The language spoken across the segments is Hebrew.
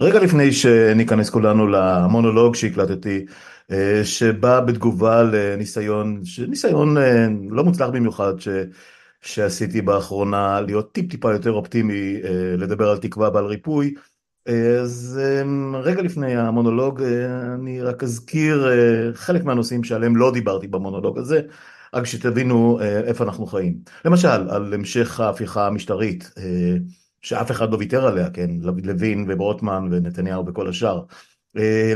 רגע לפני שניכנס כולנו למונולוג שהקלטתי, שבא בתגובה לניסיון, ניסיון לא מוצלח במיוחד ש, שעשיתי באחרונה, להיות טיפ טיפה יותר אופטימי, לדבר על תקווה ועל ריפוי, אז רגע לפני המונולוג אני רק אזכיר חלק מהנושאים שעליהם לא דיברתי במונולוג הזה, רק שתבינו איפה אנחנו חיים. למשל, על המשך ההפיכה המשטרית, שאף אחד לא ויתר עליה, כן, לוין וברוטמן ונתניהו וכל השאר.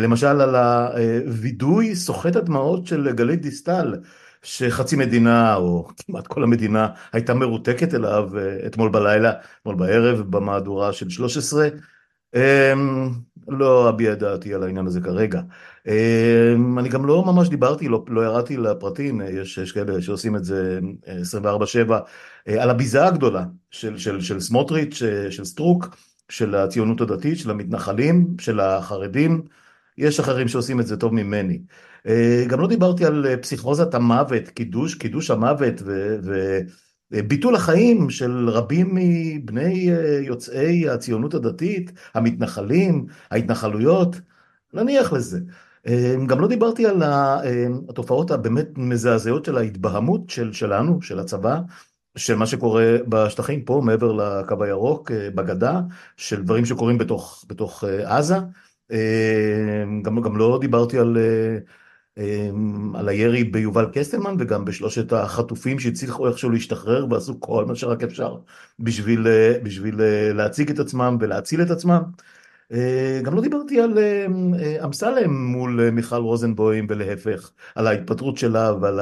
למשל על הווידוי סוחט הדמעות של גלית דיסטל, שחצי מדינה או כמעט כל המדינה הייתה מרותקת אליו אתמול בלילה, אתמול בערב במהדורה של 13. לא אביע דעתי על העניין הזה כרגע. אני גם לא ממש דיברתי, לא, לא ירדתי לפרטים, יש, יש כאלה שעושים את זה 24/7, על הביזה הגדולה של, של, של סמוטריץ', של סטרוק, של הציונות הדתית, של המתנחלים, של החרדים, יש אחרים שעושים את זה טוב ממני. גם לא דיברתי על פסיכוזת המוות, קידוש, קידוש המוות ו... ו ביטול החיים של רבים מבני יוצאי הציונות הדתית, המתנחלים, ההתנחלויות, נניח לזה. גם לא דיברתי על התופעות הבאמת מזעזעות של ההתבהמות של שלנו, של הצבא, של מה שקורה בשטחים פה מעבר לקו הירוק, בגדה, של דברים שקורים בתוך, בתוך עזה. גם, גם לא דיברתי על על הירי ביובל קסטלמן וגם בשלושת החטופים שהצליחו איכשהו להשתחרר ועשו כל מה שרק אפשר בשביל, בשביל להציג את עצמם ולהציל את עצמם. גם לא דיברתי על אמסלם מול מיכל רוזנבוים ולהפך, על ההתפטרות שלה ועל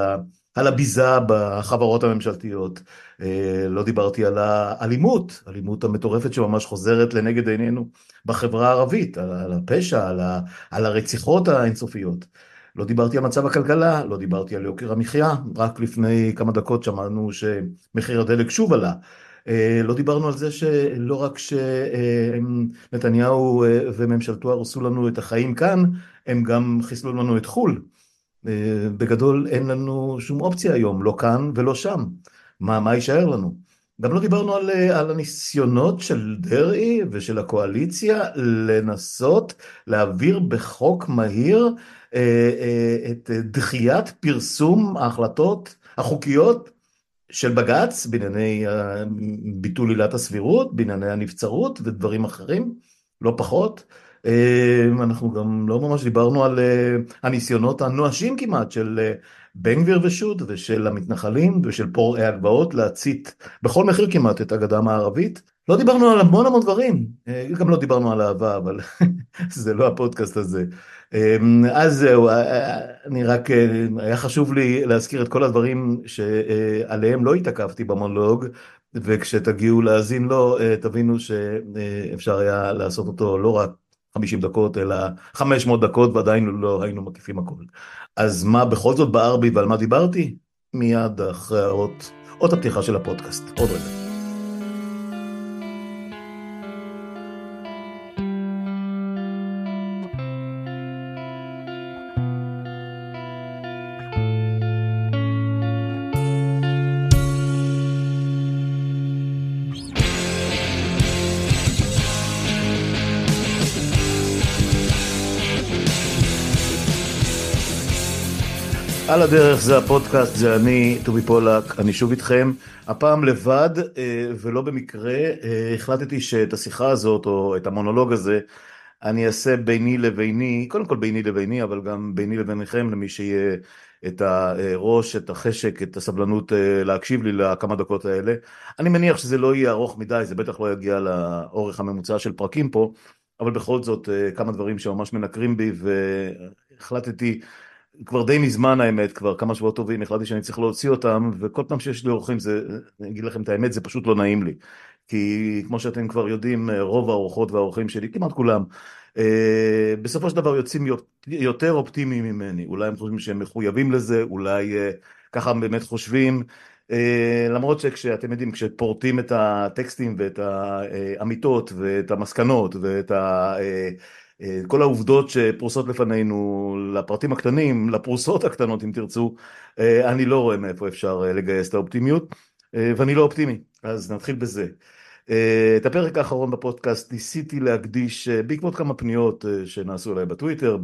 על הביזה בחברות הממשלתיות. לא דיברתי על האלימות, האלימות המטורפת שממש חוזרת לנגד עינינו בחברה הערבית, על הפשע, על הרציחות האינסופיות. לא דיברתי על מצב הכלכלה, לא דיברתי על יוקר המחיה, רק לפני כמה דקות שמענו שמחיר הדלק שוב עלה. לא דיברנו על זה שלא רק שנתניהו וממשלתו הרסו לנו את החיים כאן, הם גם חיסלו לנו את חו"ל. בגדול אין לנו שום אופציה היום, לא כאן ולא שם. מה, מה יישאר לנו? גם לא דיברנו על, על הניסיונות של דרעי ושל הקואליציה לנסות להעביר בחוק מהיר את דחיית פרסום ההחלטות החוקיות של בג"ץ בענייני ביטול עילת הסבירות, בענייני הנבצרות ודברים אחרים, לא פחות. אנחנו גם לא ממש דיברנו על הניסיונות הנואשים כמעט של בן גביר ושות' ושל המתנחלים ושל פורעי הגבעות להצית בכל מחיר כמעט את הגדה המערבית. לא דיברנו על המון המון דברים, גם לא דיברנו על אהבה, אבל זה לא הפודקאסט הזה. אז זהו, אני רק, היה חשוב לי להזכיר את כל הדברים שעליהם לא התעכבתי במונולוג, וכשתגיעו להאזין לו, תבינו שאפשר היה לעשות אותו לא רק 50 דקות, אלא 500 דקות, ועדיין לא היינו מקיפים הכל. אז מה בכל זאת בער בי ועל מה דיברתי? מיד אחרי האות, אות הפתיחה של הפודקאסט. עוד רגע. על הדרך זה הפודקאסט, זה אני, טובי פולק, אני שוב איתכם, הפעם לבד ולא במקרה, החלטתי שאת השיחה הזאת או את המונולוג הזה אני אעשה ביני לביני, קודם כל ביני לביני, אבל גם ביני לביניכם, למי שיהיה את הראש, את החשק, את הסבלנות להקשיב לי לכמה דקות האלה. אני מניח שזה לא יהיה ארוך מדי, זה בטח לא יגיע לאורך הממוצע של פרקים פה, אבל בכל זאת כמה דברים שממש מנקרים בי והחלטתי כבר די מזמן האמת, כבר כמה שבועות טובים, החלטתי שאני צריך להוציא אותם, וכל פעם שיש לי אורחים, זה, אני אגיד לכם את האמת, זה פשוט לא נעים לי. כי כמו שאתם כבר יודעים, רוב האורחות והאורחים שלי, כמעט כולם, בסופו של דבר יוצאים יותר אופטימיים ממני. אולי הם חושבים שהם מחויבים לזה, אולי ככה הם באמת חושבים. למרות שכשאתם יודעים, כשפורטים את הטקסטים ואת האמיתות ואת המסקנות ואת ה... כל העובדות שפרוסות לפנינו, לפרטים הקטנים, לפרוסות הקטנות אם תרצו, אני לא רואה מאיפה אפשר לגייס את האופטימיות, ואני לא אופטימי, אז נתחיל בזה. את הפרק האחרון בפודקאסט ניסיתי להקדיש, בעקבות כמה פניות שנעשו אליי בטוויטר,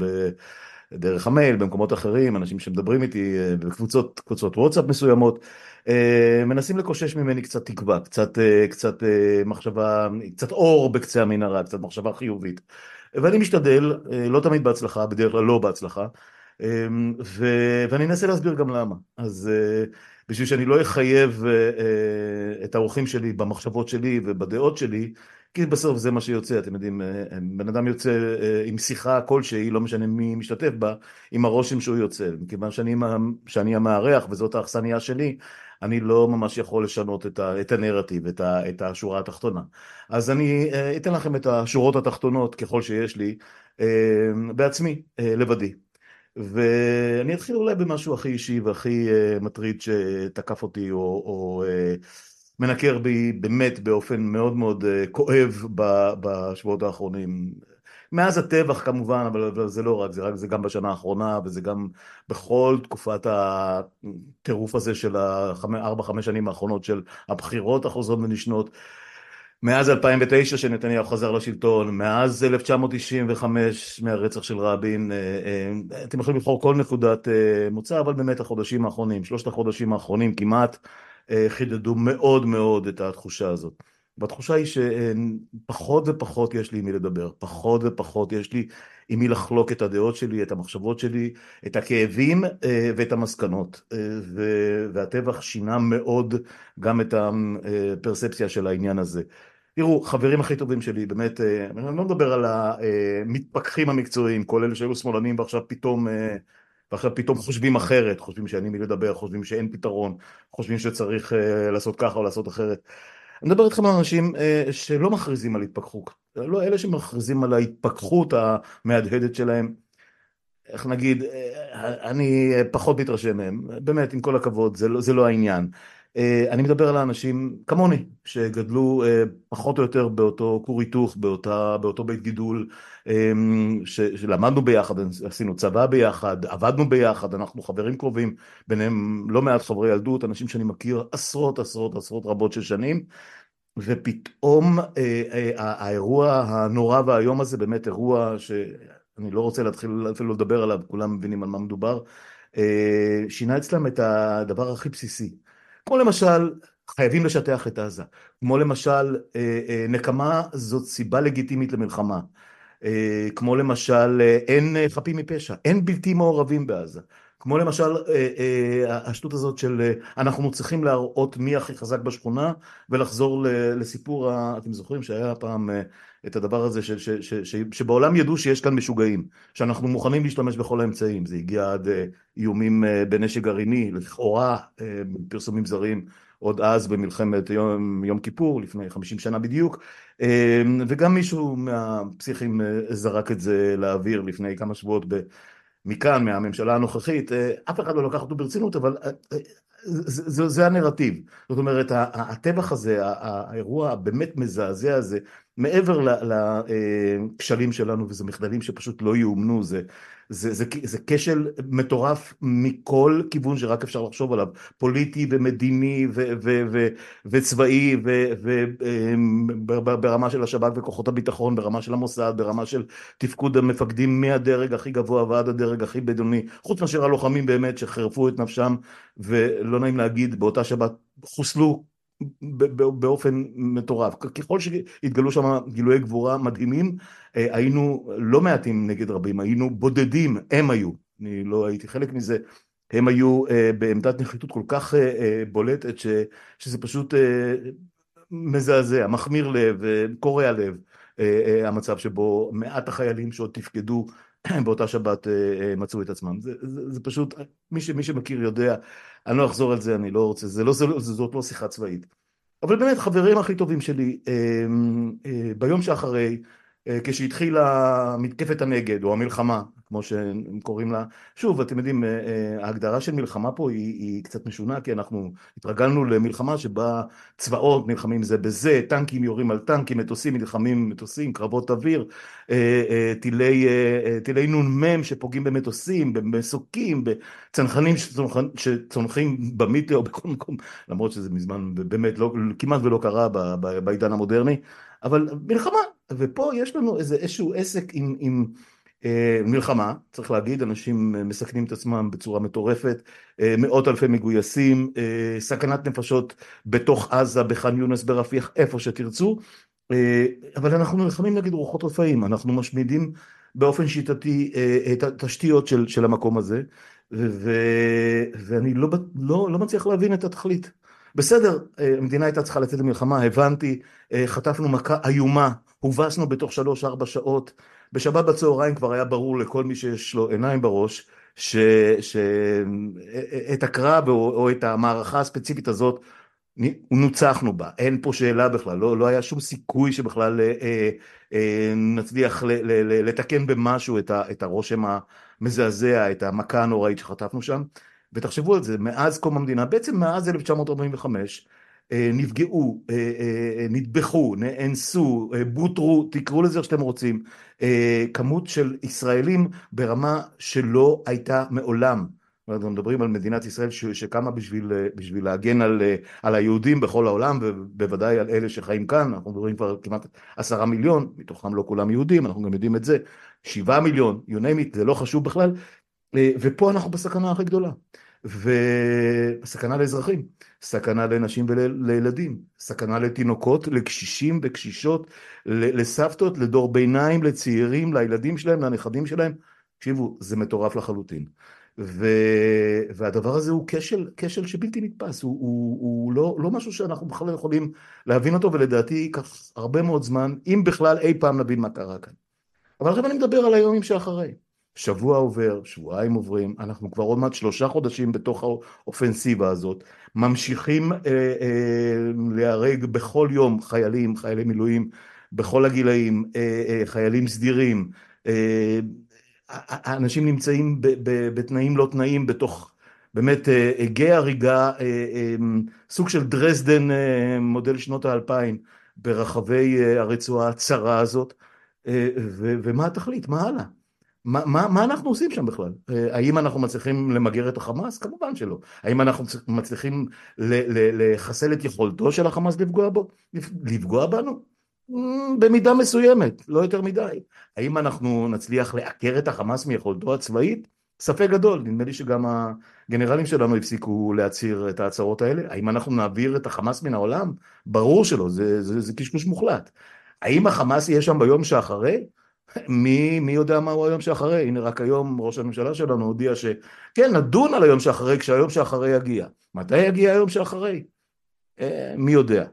דרך המייל, במקומות אחרים, אנשים שמדברים איתי בקבוצות, קבוצות וואטסאפ מסוימות, מנסים לקושש ממני קצת תקווה, קצת, קצת מחשבה, קצת אור בקצה המנהרה, קצת מחשבה חיובית. ואני משתדל, לא תמיד בהצלחה, בדרך כלל לא בהצלחה, ו... ואני אנסה להסביר גם למה. אז בשביל שאני לא אחייב את האורחים שלי במחשבות שלי ובדעות שלי, כי בסוף זה מה שיוצא, אתם יודעים, בן אדם יוצא עם שיחה כלשהי, לא משנה מי משתתף בה, עם הרושם שהוא יוצא. מכיוון שאני, שאני המארח וזאת האכסניה שלי, אני לא ממש יכול לשנות את, ה, את הנרטיב, את, ה, את השורה התחתונה. אז אני אתן לכם את השורות התחתונות ככל שיש לי בעצמי, לבדי. ואני אתחיל אולי במשהו הכי אישי והכי מטריד שתקף אותי או, או מנקר בי באמת באופן מאוד מאוד כואב בשבועות האחרונים. מאז הטבח כמובן, אבל זה לא רק, זה, רק, זה גם בשנה האחרונה וזה גם בכל תקופת הטירוף הזה של הארבע-חמש שנים האחרונות של הבחירות החוזרות ונשנות. מאז 2009 שנתניהו חזר לשלטון, מאז 1995 מהרצח של רבין, אתם יכולים לבחור כל נקודת מוצא, אבל באמת החודשים האחרונים, שלושת החודשים האחרונים כמעט, חידדו מאוד מאוד את התחושה הזאת. והתחושה היא שפחות ופחות יש לי עם מי לדבר, פחות ופחות יש לי עם מי לחלוק את הדעות שלי, את המחשבות שלי, את הכאבים ואת המסקנות. והטבח שינה מאוד גם את הפרספציה של העניין הזה. תראו, חברים הכי טובים שלי, באמת, אני לא מדבר על המתפכחים המקצועיים, כל אלה שהיו שמאלנים ועכשיו פתאום ועכשיו פתאום חושבים אחרת, חושבים שאין מי לדבר, חושבים שאין פתרון, חושבים שצריך לעשות ככה או לעשות אחרת. אני מדבר איתכם על אנשים שלא מכריזים על התפכחות, לא אלה שמכריזים על ההתפכחות המהדהדת שלהם, איך נגיד, אני פחות מתרשם מהם, באמת עם כל הכבוד, זה לא, זה לא העניין. אני מדבר על האנשים כמוני, שגדלו פחות או יותר באותו כור היתוך, באותו בית גידול, שלמדנו ביחד, עשינו צבא ביחד, עבדנו ביחד, אנחנו חברים קרובים, ביניהם לא מעט חברי ילדות, אנשים שאני מכיר עשרות עשרות עשרות רבות של שנים, ופתאום האירוע הנורא והאיום הזה, באמת אירוע שאני לא רוצה להתחיל אפילו לדבר עליו, כולם מבינים על מה מדובר, שינה אצלם את הדבר הכי בסיסי. כמו למשל, חייבים לשטח את עזה, כמו למשל, נקמה זאת סיבה לגיטימית למלחמה, כמו למשל, אין חפים מפשע, אין בלתי מעורבים בעזה, כמו למשל השטות הזאת של אנחנו צריכים להראות מי הכי חזק בשכונה ולחזור לסיפור, אתם זוכרים שהיה פעם את הדבר הזה שבעולם ידעו שיש כאן משוגעים, שאנחנו מוכנים להשתמש בכל האמצעים, זה הגיע עד איומים בנשק גרעיני, לכאורה פרסומים זרים עוד אז במלחמת יום, יום כיפור לפני 50 שנה בדיוק, וגם מישהו מהפסיכים זרק את זה לאוויר לפני כמה שבועות מכאן, מהממשלה הנוכחית, אף אחד לא לקח אותו ברצינות, אבל זה, זה הנרטיב. זאת אומרת, הטבח הזה, האירוע הבאמת מזעזע הזה, מעבר לכשלים שלנו, וזה מחדלים שפשוט לא יאומנו, זה, זה, זה, זה כשל מטורף מכל כיוון שרק אפשר לחשוב עליו, פוליטי ומדיני ו, ו, ו, וצבאי וברמה של השב"כ וכוחות הביטחון, ברמה של המוסד, ברמה של תפקוד המפקדים מהדרג הכי גבוה ועד הדרג הכי בינוני, חוץ מאשר הלוחמים באמת שחירפו את נפשם, ולא נעים להגיד, באותה שבת חוסלו באופן מטורף. ככל שהתגלו שם גילויי גבורה מדהימים, היינו לא מעטים נגד רבים, היינו בודדים, הם היו, אני לא הייתי חלק מזה, הם היו בעמדת נחיתות כל כך בולטת ש, שזה פשוט מזעזע, מחמיר לב, קורע לב, המצב שבו מעט החיילים שעוד תפקדו באותה שבת מצאו את עצמם. זה, זה, זה פשוט, מי, ש, מי שמכיר יודע, אני לא אחזור על זה, אני לא רוצה, זה לא, זה, זאת לא שיחה צבאית. אבל באמת, חברים הכי טובים שלי, ביום שאחרי, כשהתחילה מתקפת הנגד או המלחמה כמו שהם קוראים לה, שוב אתם יודעים ההגדרה של מלחמה פה היא, היא קצת משונה כי אנחנו התרגלנו למלחמה שבה צבאות נלחמים זה בזה, טנקים יורים על טנקים, מטוסים נלחמים מטוסים, קרבות אוויר, טילי, טילי נ"מ שפוגעים במטוסים, במסוקים, בצנחנים שצונחים במיתה או בכל מקום, למרות שזה מזמן באמת לא, כמעט ולא קרה בעידן המודרני, אבל מלחמה, ופה יש לנו איזה איזשהו עסק עם, עם מלחמה, צריך להגיד, אנשים מסכנים את עצמם בצורה מטורפת, מאות אלפי מגויסים, סכנת נפשות בתוך עזה, בח'אן יונס, ברפיח, איפה שתרצו, אבל אנחנו נלחמים נגד רוחות רפאים, אנחנו משמידים באופן שיטתי את התשתיות של, של המקום הזה, ו, ואני לא, לא, לא מצליח להבין את התכלית. בסדר, המדינה הייתה צריכה לצאת למלחמה, הבנתי, חטפנו מכה איומה, הובסנו בתוך שלוש-ארבע שעות, בשבת בצהריים כבר היה ברור לכל מי שיש לו עיניים בראש שאת הקרב או, או את המערכה הספציפית הזאת נוצחנו בה, אין פה שאלה בכלל, לא, לא היה שום סיכוי שבכלל אה, אה, נצליח ל, ל, ל, לתקן במשהו את, ה, את הרושם המזעזע, את המכה הנוראית שחטפנו שם, ותחשבו על זה, מאז קום המדינה, בעצם מאז 1945, נפגעו, נטבחו, נאנסו, בוטרו, תקראו לזה איך שאתם רוצים, כמות של ישראלים ברמה שלא הייתה מעולם. אנחנו מדברים על מדינת ישראל שקמה בשביל, בשביל להגן על, על היהודים בכל העולם ובוודאי על אלה שחיים כאן, אנחנו מדברים כבר כמעט עשרה מיליון, מתוכם לא כולם יהודים, אנחנו גם יודעים את זה, שבעה מיליון, you name it, זה לא חשוב בכלל, ופה אנחנו בסכנה הכי גדולה. וסכנה לאזרחים, סכנה לנשים ולילדים, סכנה לתינוקות, לקשישים וקשישות, לסבתות, לדור ביניים, לצעירים, לילדים שלהם, לנכדים שלהם. תקשיבו, זה מטורף לחלוטין. ו... והדבר הזה הוא כשל, כשל שבלתי נתפס, הוא, הוא, הוא לא, לא משהו שאנחנו בכלל יכולים להבין אותו, ולדעתי ייקח הרבה מאוד זמן, אם בכלל אי פעם נבין מה קרה כאן. אבל עכשיו אני מדבר על היומים שאחרי. שבוע עובר, שבועיים עוברים, אנחנו כבר עוד מעט שלושה חודשים בתוך האופנסיבה הזאת, ממשיכים אה, אה, להרג בכל יום חיילים, חיילי מילואים, בכל הגילאים, אה, אה, חיילים סדירים, אה, האנשים נמצאים ב, ב, בתנאים לא תנאים בתוך באמת הגה אה, הריגה, אה, אה, סוג של דרזדן אה, מודל שנות האלפיים ברחבי אה, הרצועה הצרה הזאת, אה, ו, ומה התכלית, מה הלאה? מה, מה, מה אנחנו עושים שם בכלל? אה, האם אנחנו מצליחים למגר את החמאס? כמובן שלא. האם אנחנו מצליחים לחסל את יכולתו של החמאס לפגוע בו? לפגוע בנו? Mm, במידה מסוימת, לא יותר מדי. האם אנחנו נצליח לעקר את החמאס מיכולתו הצבאית? ספק גדול, נדמה לי שגם הגנרלים שלנו הפסיקו להצהיר את ההצהרות האלה. האם אנחנו נעביר את החמאס מן העולם? ברור שלא, זה, זה, זה קשקוש מוחלט. האם החמאס יהיה שם ביום שאחרי? מי, מי יודע מהו היום שאחרי? הנה רק היום ראש הממשלה שלנו הודיע שכן, נדון על היום שאחרי כשהיום שאחרי יגיע. מתי יגיע היום שאחרי? אה, מי יודע.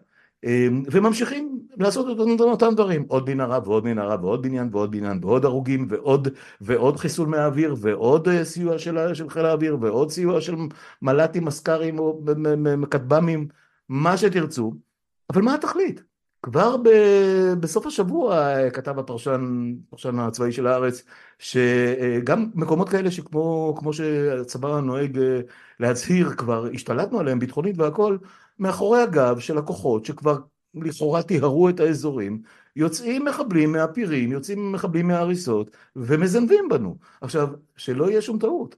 אה, וממשיכים לעשות את אותם דברים, עוד מנהרה ועוד מנהרה ועוד בניין ועוד בניין ועוד הרוגים ועוד, ועוד חיסול מהאוויר ועוד אה, סיוע של, של חיל האוויר ועוד סיוע של מל"טים, מסק"רים או כטב"מים, מה שתרצו, אבל מה התכלית? כבר ב, בסוף השבוע כתב הפרשן, הפרשן הצבאי של הארץ, שגם מקומות כאלה שכמו כמו שהצבא נוהג אה, להצהיר, כבר השתלטנו עליהם ביטחונית והכל, מאחורי הגב של הכוחות שכבר לכאורה טיהרו את האזורים, יוצאים מחבלים מהפירים, יוצאים מחבלים מההריסות ומזנבים בנו. עכשיו, שלא יהיה שום טעות.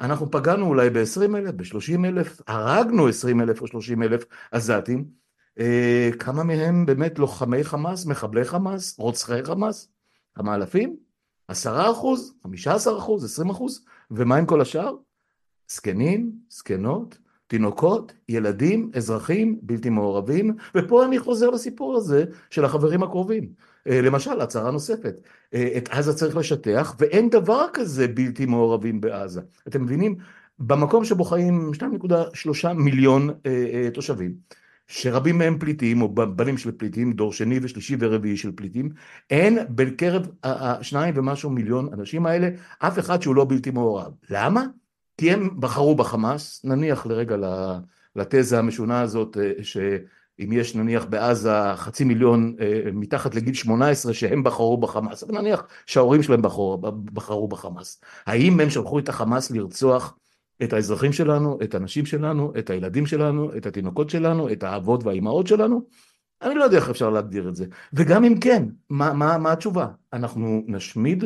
אנחנו פגענו אולי ב-20 אלף, ב-30 אלף, הרגנו 20 אלף או 30 אלף עזתים, אה, כמה מהם באמת לוחמי חמאס, מחבלי חמאס, רוצחי חמאס? כמה אלפים? עשרה אחוז? חמישה עשר אחוז? עשרים אחוז? ומה עם כל השאר? זקנים, זקנות, תינוקות, ילדים, אזרחים, בלתי מעורבים, ופה אני חוזר לסיפור הזה של החברים הקרובים. אה, למשל, הצהרה נוספת, אה, את עזה צריך לשטח, ואין דבר כזה בלתי מעורבים בעזה. אתם מבינים? במקום שבו חיים 2.3 מיליון תושבים, שרבים מהם פליטים או בנים של פליטים, דור שני ושלישי ורביעי של פליטים, אין בקרב השניים ומשהו מיליון אנשים האלה אף אחד שהוא לא בלתי מעורב. למה? כי הם בחרו בחמאס, נניח לרגע לתזה המשונה הזאת אה, ש, אם יש נניח בעזה חצי מיליון מתחת לגיל 18 שהם בחרו בחמאס, אבל נניח שההורים שלהם בחרו, בחרו בחמאס, האם הם שלחו את החמאס לרצוח את האזרחים שלנו, את הנשים שלנו, את הילדים שלנו, את התינוקות שלנו, את האבות והאימהות שלנו? אני לא יודע איך אפשר להגדיר את זה. וגם אם כן, מה, מה, מה התשובה? אנחנו נשמיד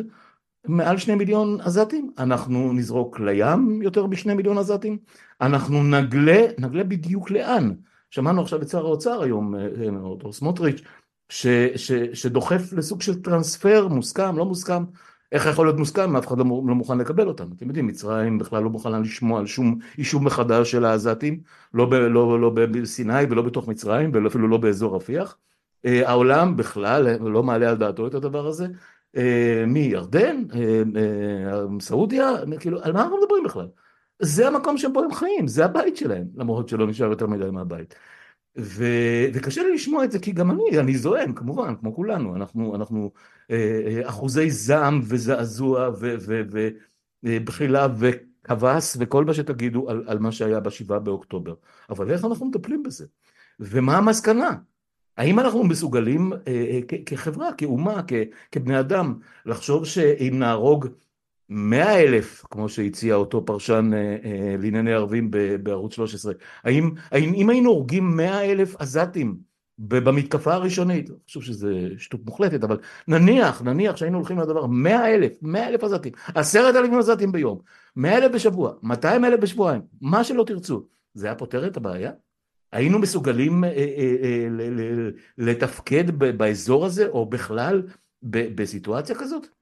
מעל שני מיליון עזתים? אנחנו נזרוק לים יותר משני מיליון עזתים? אנחנו נגלה, נגלה בדיוק לאן? שמענו עכשיו את שר האוצר היום, אה, אה, או סמוטריץ', ש, ש, שדוחף לסוג של טרנספר מוסכם, לא מוסכם, איך יכול להיות מוסכם אף אחד לא, לא מוכן לקבל אותם? אתם יודעים, מצרים בכלל לא מוכנה לשמוע על שום יישוב מחדש של העזתים, לא, ב, לא, לא בסיני ולא בתוך מצרים ואפילו לא באזור רפיח. אה, העולם בכלל לא מעלה על דעתו את הדבר הזה. אה, מירדן, אה, סעודיה, כאילו, על מה אנחנו מדברים בכלל? זה המקום שבו הם חיים, זה הבית שלהם, למרות שלא נשאר יותר מדי מהבית. ו, וקשה לי לשמוע את זה כי גם אני, אני זועם כמובן, כמו כולנו, אנחנו, אנחנו אה, אה אחוזי זעם וזעזוע ובחילה וכבש וכל מה שתגידו על, על מה שהיה בשבעה באוקטובר, אבל איך אנחנו מטפלים בזה? ומה המסקנה? האם אנחנו מסוגלים אה, אה, כחברה, כאומה, כבני אדם, לחשוב שאם נהרוג מאה אלף, כמו שהציע אותו פרשן אה, אה, לענייני ערבים בערוץ 13, האם, האם אם היינו הורגים מאה אלף עזתים במתקפה הראשונית, אני חושב שזה שטות מוחלטת, אבל נניח, נניח שהיינו הולכים לדבר, מאה אלף, מאה אלף עזתים, עשרת אלפים עזתים ביום, מאה אלף בשבוע, מאתיים אלף בשבועיים, מה שלא תרצו, זה היה פותר את הבעיה? היינו מסוגלים אה, לתפקד באזור הזה, או בכלל בסיטואציה כזאת?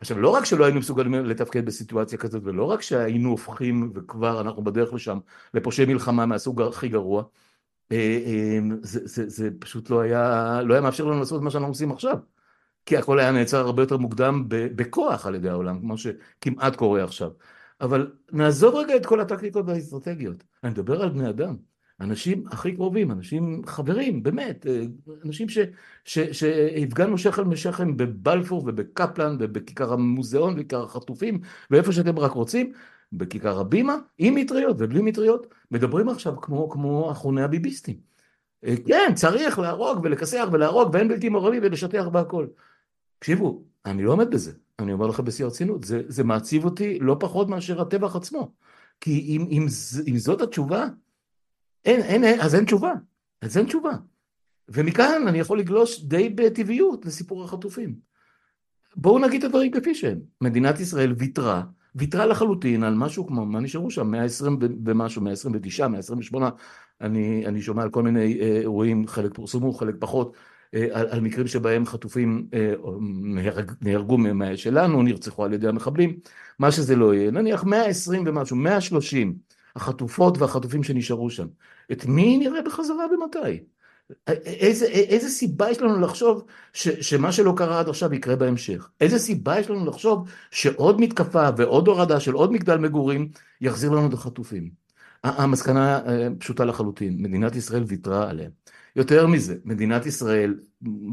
עכשיו לא רק שלא היינו מסוגלים לתפקד בסיטואציה כזאת ולא רק שהיינו הופכים וכבר אנחנו בדרך לשם לפושעי מלחמה מהסוג הכי גרוע אה, אה, זה, זה, זה פשוט לא היה, לא היה מאפשר לנו לעשות מה שאנחנו עושים עכשיו. כי הכל היה נעצר הרבה יותר מוקדם בכוח על ידי העולם כמו שכמעט קורה עכשיו. אבל נעזוב רגע את כל הטקטיקות והאסטרטגיות. אני מדבר על בני אדם אנשים הכי קרובים, אנשים חברים, באמת, אה, אנשים שהפגנו שכם משכם בבלפור ובקפלן ובכיכר המוזיאון וכיכר החטופים ואיפה שאתם רק רוצים, בכיכר הבימה, עם מטריות ובלי מטריות, מדברים עכשיו כמו, כמו אחרוני הביביסטים. אה, כן, צריך להרוג ולכסח ולהרוג ואין בלתי מעורבים ולשטח והכל. תקשיבו, אני לא עומד בזה, אני אומר לכם בשיא הרצינות, זה, זה מעציב אותי לא פחות מאשר הטבח עצמו. כי אם, אם, אם זאת התשובה, אין, אין, אין, אז אין תשובה, אז אין תשובה. ומכאן אני יכול לגלוש די בטבעיות לסיפור החטופים. בואו נגיד את הדברים כפי שהם. מדינת ישראל ויתרה, ויתרה לחלוטין על משהו כמו, מה נשארו שם? 120 ומשהו, 129, 128, אני, אני שומע על כל מיני אה, אירועים, חלק פורסמו, חלק פחות, אה, על, על מקרים שבהם חטופים אה, נהרג, נהרגו שלנו, נרצחו על ידי המחבלים, מה שזה לא יהיה. נניח 120 ומשהו, 130. החטופות והחטופים שנשארו שם. את מי נראה בחזרה ומתי? איזה, איזה סיבה יש לנו לחשוב ש, שמה שלא קרה עד עכשיו יקרה בהמשך? איזה סיבה יש לנו לחשוב שעוד מתקפה ועוד הורדה של עוד מגדל מגורים יחזיר לנו את החטופים? המסקנה אה, פשוטה לחלוטין, מדינת ישראל ויתרה עליהם. יותר מזה, מדינת ישראל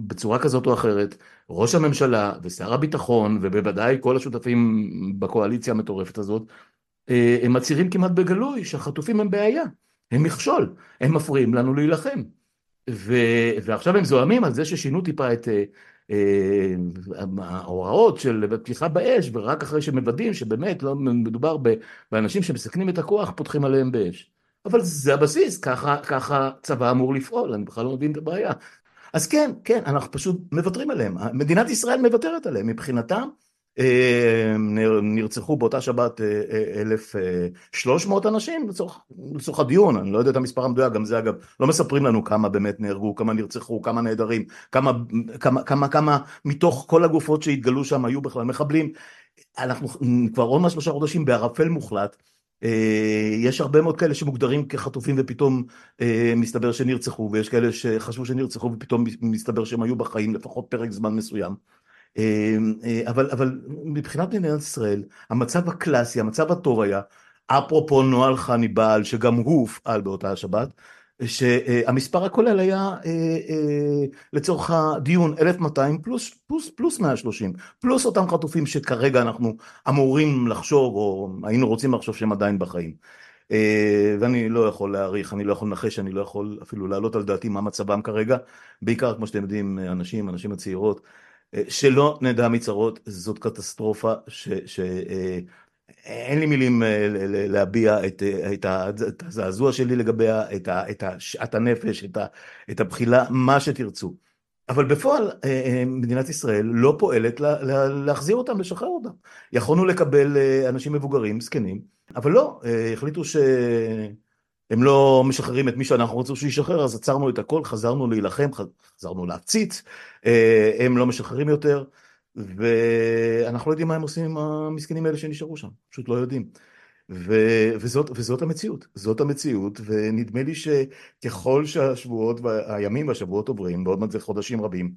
בצורה כזאת או אחרת, ראש הממשלה ושר הביטחון ובוודאי כל השותפים בקואליציה המטורפת הזאת הם מצהירים כמעט בגלוי שהחטופים הם בעיה, הם מכשול, הם מפריעים לנו להילחם. ו... ועכשיו הם זועמים על זה ששינו טיפה את אה, אה, ההוראות של פתיחה באש, ורק אחרי שמוודאים שבאמת לא מדובר באנשים שמסכנים את הכוח, פותחים עליהם באש. אבל זה הבסיס, ככה, ככה צבא אמור לפעול, אני בכלל לא מבין את הבעיה. אז כן, כן, אנחנו פשוט מוותרים עליהם. מדינת ישראל מוותרת עליהם, מבחינתם אה, נרצחו באותה שבת 1,300 אה, אה, אנשים לצורך, לצורך הדיון, אני לא יודע את המספר המדויק, גם זה אגב, לא מספרים לנו כמה באמת נהרגו, כמה נרצחו, כמה נעדרים, כמה, כמה, כמה, כמה מתוך כל הגופות שהתגלו שם היו בכלל מחבלים. אנחנו כבר עוד מעט שלושה חודשים בערפל מוחלט. יש הרבה מאוד כאלה שמוגדרים כחטופים ופתאום מסתבר שנרצחו ויש כאלה שחשבו שנרצחו ופתאום מסתבר שהם היו בחיים לפחות פרק זמן מסוים. אמ, אה, אבל, אבל מבחינת מדינת ישראל, המצב הקלאסי, המצב הטוב היה, אפרופו נוהל חניבעל, שגם הוא הופעל באותה השבת, שהמספר הכולל היה אה, אה, לצורך הדיון 1200 פלוס, פלוס, פלוס 130, פלוס אותם חטופים שכרגע אנחנו אמורים לחשוב, או היינו רוצים לחשוב שהם עדיין בחיים. ואני לא יכול להעריך, אני לא יכול לנחש, אני לא יכול אפילו להעלות על דעתי מה מצבם כרגע, בעיקר כמו שאתם יודעים, אנשים, אנשים הצעירות, שלא נדע מצרות, זאת קטסטרופה ש... ש אין לי מילים להביע את, את, הזעזוע שלי לגביה, את, את שאט הנפש, את, את הבחילה, מה שתרצו. אבל בפועל מדינת ישראל לא פועלת להחזיר אותם, לשחרר אותם. יכולנו לקבל אנשים מבוגרים, זקנים, אבל לא, החליטו שהם לא משחררים את מי שאנחנו רוצים שישחרר, אז עצרנו את הכל, חזרנו להילחם, חזרנו להפציץ, הם לא משחררים יותר. ואנחנו לא יודעים מה הם עושים עם המסכנים האלה שנשארו שם, פשוט לא יודעים. ו, וזאת, וזאת המציאות, זאת המציאות, ונדמה לי שככל שהשבועות, הימים והשבועות עוברים, בעוד מעט זה חודשים רבים,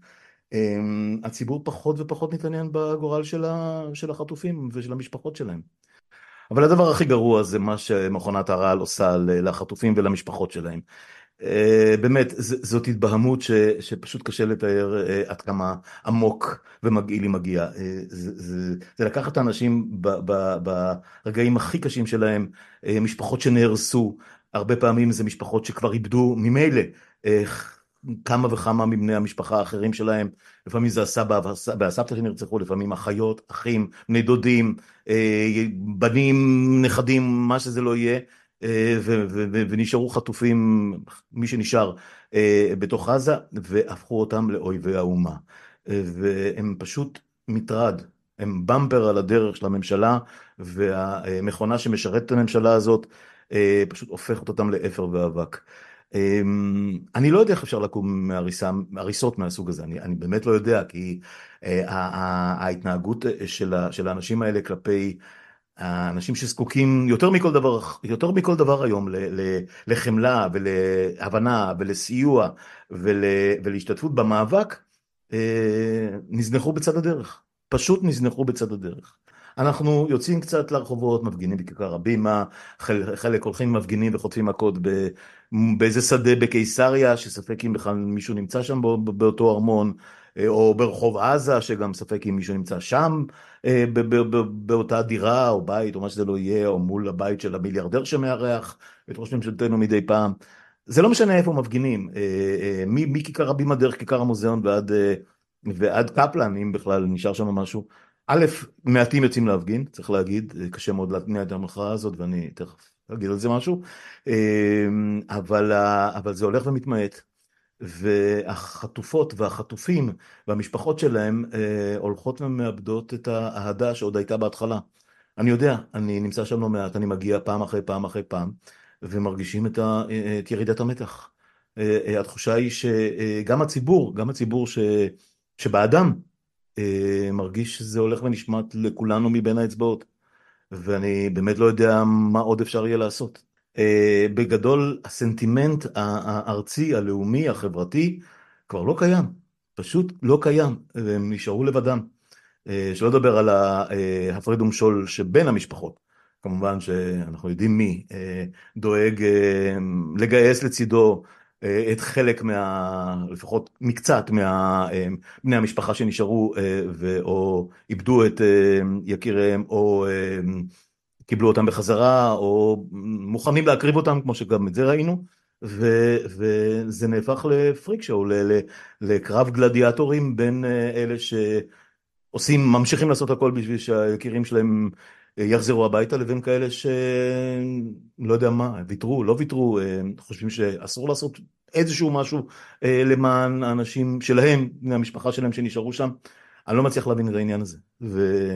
אמ, הציבור פחות ופחות מתעניין בגורל של החטופים ושל המשפחות שלהם. אבל הדבר הכי גרוע זה מה שמכונת הרעל עושה לחטופים ולמשפחות שלהם. אה, באמת, זאת התבהמות ש, שפשוט קשה לתאר אה, עד כמה עמוק ומגעיל היא מגיעה. אה, זה, זה, זה לקחת את האנשים ב, ב, ברגעים הכי קשים שלהם, משפחות שנהרסו, הרבה פעמים זה משפחות שכבר איבדו ממילא כמה וכמה מבני המשפחה האחרים שלהם, לפעמים זה הסבא והסבתא שנרצחו, לפעמים אחיות, אחים, בני דודים, בנים, נכדים, מה שזה לא יהיה. אה, ונשארו חטופים, מי שנשאר אה, בתוך עזה, והפכו אותם לאויבי האומה. אה, והם פשוט מטרד, הם במפר על הדרך של הממשלה, והמכונה שמשרתת את הממשלה הזאת פשוט הופכת אותם לאפר ואבק. אני לא יודע איך אפשר לקום מהריסות מהסוג הזה, אני, אני באמת לא יודע, כי ההתנהגות של האנשים האלה כלפי האנשים שזקוקים יותר מכל דבר, יותר מכל דבר היום לחמלה ולהבנה ולסיוע ול, ולהשתתפות במאבק, אה, נזנחו בצד הדרך. פשוט נזנחו בצד הדרך. אנחנו יוצאים קצת לרחובות, מפגינים בכיכר הבימה, חלק הולכים מפגינים וחוטפים מכות באיזה שדה בקיסריה, שספק אם בכלל מישהו נמצא שם באותו ארמון, אה, או ברחוב עזה, שגם ספק אם מישהו נמצא שם אה, באותה דירה או בית או מה שזה לא יהיה, או מול הבית של המיליארדר שמארח את ראש ממשלתנו מדי פעם. זה לא משנה איפה מפגינים, אה, מכיכר הבימה דרך כיכר המוזיאון ועד, ועד קפלן, אם בכלל נשאר שם משהו. א', מעטים יוצאים להפגין, צריך להגיד, קשה מאוד להתניע את המחאה הזאת ואני תכף אגיד על זה משהו, אבל, אבל זה הולך ומתמעט. והחטופות והחטופים והמשפחות שלהם אה, הולכות ומאבדות את האהדה שעוד הייתה בהתחלה. אני יודע, אני נמצא שם לא מעט, אני מגיע פעם אחרי פעם אחרי פעם, ומרגישים את, ה, את ירידת המתח. אה, אה, התחושה היא שגם הציבור, גם הציבור ש, שבאדם, אה, מרגיש שזה הולך ונשמט לכולנו מבין האצבעות. ואני באמת לא יודע מה עוד אפשר יהיה לעשות. אה, בגדול הסנטימנט הארצי, הלאומי, החברתי, כבר לא קיים, פשוט לא קיים, והם נשארו לבדם. אה, שלא לדבר על ההפרד ומשול שבין המשפחות, כמובן שאנחנו יודעים מי דואג לגייס לצידו את חלק מה... לפחות מקצת מבני המשפחה שנשארו או איבדו את יקיריהם או קיבלו אותם בחזרה, או מוכנים להקריב אותם, כמו שגם את זה ראינו, ו, וזה נהפך לפריק שואו, לקרב גלדיאטורים בין אה, אלה שעושים, ממשיכים לעשות הכל בשביל שהיקירים שלהם יחזרו הביתה, לבין כאלה שלא יודע מה, ויתרו, לא ויתרו, אה, חושבים שאסור לעשות איזשהו משהו אה, למען האנשים שלהם, בני המשפחה שלהם שנשארו שם. אני לא מצליח להבין את העניין הזה. ו...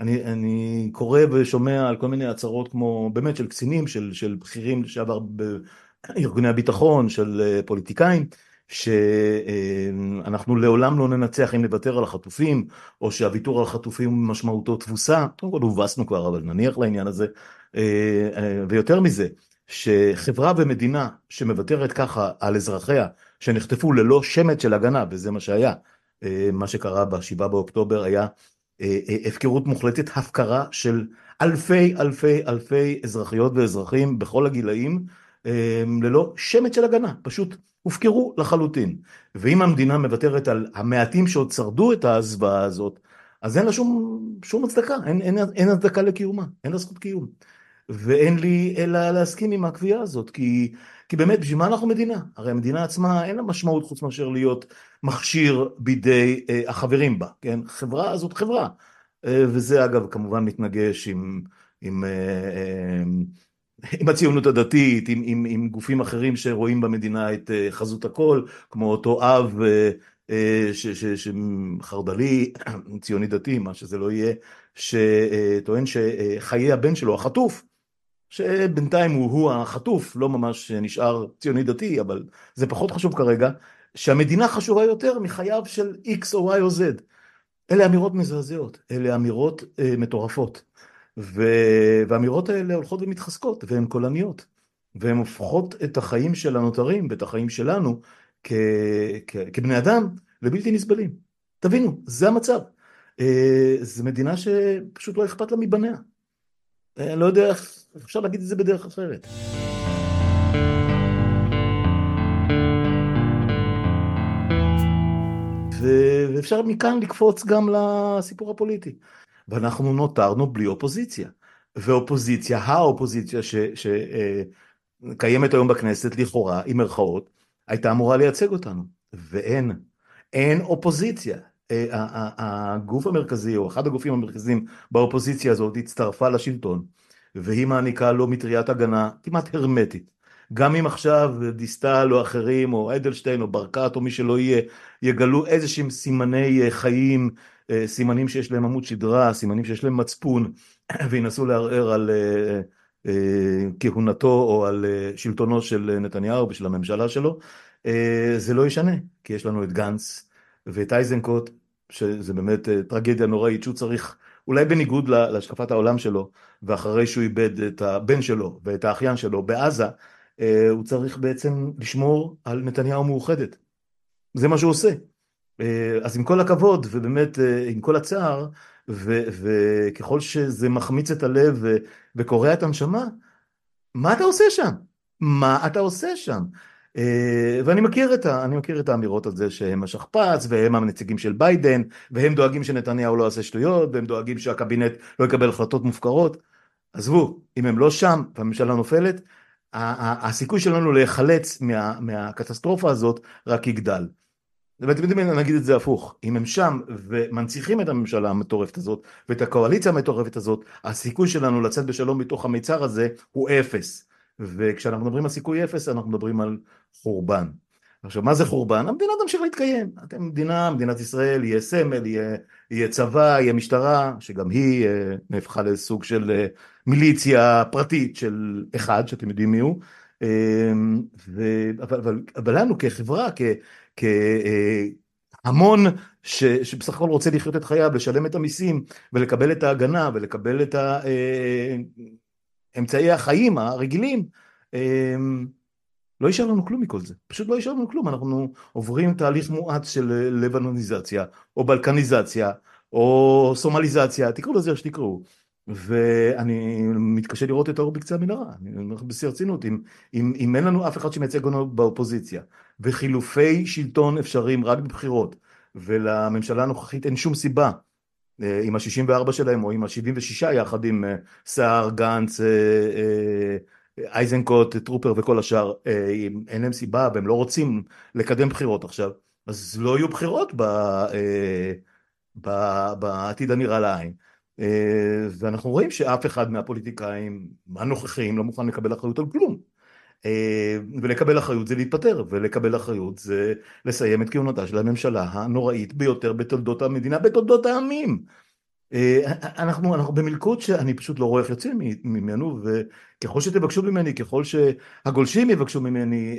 אני, אני קורא ושומע על כל מיני הצהרות כמו באמת של קצינים, של, של בכירים לשעבר בארגוני הביטחון, של אה, פוליטיקאים, שאנחנו לעולם לא ננצח אם נוותר על החטופים, או שהוויתור על החטופים משמעותו תבוסה, קודם כל הובסנו כבר, אבל נניח לעניין הזה, אה, אה, ויותר מזה, שחברה ומדינה שמוותרת ככה על אזרחיה, שנחטפו ללא שמץ של הגנה, וזה מה שהיה, מה שקרה ב-7 באוקטובר היה אה, אה, הפקרות מוחלטת, הפקרה של אלפי אלפי אלפי אזרחיות ואזרחים בכל הגילאים אה, ללא שמץ של הגנה, פשוט הופקרו לחלוטין. ואם המדינה מוותרת על המעטים שעוד שרדו את הזוועה הזאת, אז אין לה שום, שום הצדקה, אין, אין, אין הצדקה לקיומה, אין לה זכות קיום. ואין לי אלא להסכים עם הקביעה הזאת, כי, כי באמת בשביל מה אנחנו מדינה? הרי המדינה עצמה אין לה משמעות חוץ מאשר להיות מכשיר בידי אה, החברים בה, כן? חברה זאת חברה, אה, וזה אגב כמובן מתנגש עם, עם, אה, אה, עם הציונות הדתית, עם, עם, עם גופים אחרים שרואים במדינה את אה, חזות הכל, כמו אותו אב אה, אה, שחרד"לי, ציוני דתי, מה שזה לא יהיה, שטוען שחיי הבן שלו, החטוף, שבינתיים הוא, הוא החטוף, לא ממש נשאר ציוני דתי, אבל זה פחות חשוב כרגע, שהמדינה חשובה יותר מחייו של X או Y או Z. אלה אמירות מזעזעות, אלה אמירות אה, מטורפות. והאמירות האלה הולכות ומתחזקות, והן קולניות. והן הופכות את החיים של הנותרים ואת החיים שלנו כ... כ... כבני אדם לבלתי נסבלים. תבינו, זה המצב. אה, זו מדינה שפשוט לא אכפת לה מבניה. אני אה, לא יודע איך אפשר להגיד את זה בדרך אחרת. ואפשר מכאן לקפוץ גם לסיפור הפוליטי. ואנחנו נותרנו בלי אופוזיציה. ואופוזיציה, האופוזיציה שקיימת היום בכנסת, לכאורה, עם מירכאות, הייתה אמורה לייצג אותנו. ואין. אין אופוזיציה. אה, הגוף המרכזי, או אחד הגופים המרכזיים באופוזיציה הזאת, הצטרפה לשלטון, והיא מעניקה לו מטריית הגנה כמעט הרמטית. גם אם עכשיו דיסטל או אחרים, או אדלשטיין או ברקת או מי שלא יהיה, יגלו איזה שהם סימני אה, חיים, אה, סימנים שיש להם עמוד שדרה, סימנים שיש להם מצפון, וינסו לערער על כהונתו או על שלטונו של נתניהו ושל הממשלה שלו, זה לא ישנה, כי יש לנו את גנץ ואת אייזנקוט, שזה באמת אה, טרגדיה נוראית, שהוא צריך, אולי בניגוד להשקפת העולם שלו, ואחרי שהוא איבד את הבן שלו ואת האחיין שלו בעזה, אה, הוא צריך בעצם לשמור על נתניהו מאוחדת. זה מה שהוא עושה. אה, אז עם כל הכבוד, ובאמת עם כל הצער, וככל שזה מחמיץ את הלב וקורע את הנשמה, מה אתה עושה שם? מה אתה עושה שם? אה, ואני מכיר את, ה, מכיר את האמירות על זה שהם השכפ"ץ והם הנציגים של ביידן והם דואגים שנתניהו לא יעשה שטויות והם דואגים שהקבינט לא יקבל החלטות מופקרות. עזבו, אם הם לא שם והממשלה נופלת, הסיכוי שלנו להיחלץ מה, מהקטסטרופה הזאת רק יגדל. ואתם יודעים, נגיד את זה הפוך, אם הם שם ומנציחים את הממשלה המטורפת הזאת ואת הקואליציה המטורפת הזאת, הסיכוי שלנו לצאת בשלום מתוך המיצר הזה הוא אפס. וכשאנחנו מדברים על סיכוי אפס אנחנו מדברים על חורבן. עכשיו מה זה חורבן? המדינה תמשיך להתקיים, אתם מדינה, מדינת ישראל, יהיה סמל, יהיה, יהיה צבא, יהיה משטרה, שגם היא אה, נהפכה לסוג של אה, מיליציה פרטית של אחד, שאתם יודעים מי הוא, אה, ו, אבל, אבל, אבל לנו כחברה, כהמון ש, שבסך הכל רוצה לחיות את חייו, לשלם את המיסים ולקבל את ההגנה ולקבל את ה... אמצעי החיים הרגילים, אמ, לא יישאר לנו כלום מכל זה, פשוט לא יישאר לנו כלום, אנחנו עוברים תהליך מואץ של לבנוניזציה, או בלקניזציה, או סומליזציה, תקראו לזה איך שתקראו. ואני מתקשה לראות את האור בקצה המנהרה, אני אומר לך בשיא הרצינות, אם, אם, אם אין לנו אף אחד שמייצג אותנו באופוזיציה, וחילופי שלטון אפשריים רק בבחירות, ולממשלה הנוכחית אין שום סיבה אה, עם ה-64 שלהם או עם ה-76 יחד עם אה, סער, גנץ, אה, אייזנקוט, טרופר וכל השאר, אין להם סיבה והם לא רוצים לקדם בחירות עכשיו, אז לא יהיו בחירות ב, בעתיד הנראה לעין. ואנחנו רואים שאף אחד מהפוליטיקאים הנוכחים לא מוכן לקבל אחריות על כלום. ולקבל אחריות זה להתפטר, ולקבל אחריות זה לסיים את כהונתה של הממשלה הנוראית ביותר בתולדות המדינה, בתולדות העמים. אנחנו, אנחנו במלכוד שאני פשוט לא רואה איך יוצאים ממנו, וככל שתבקשו ממני, ככל שהגולשים יבקשו ממני,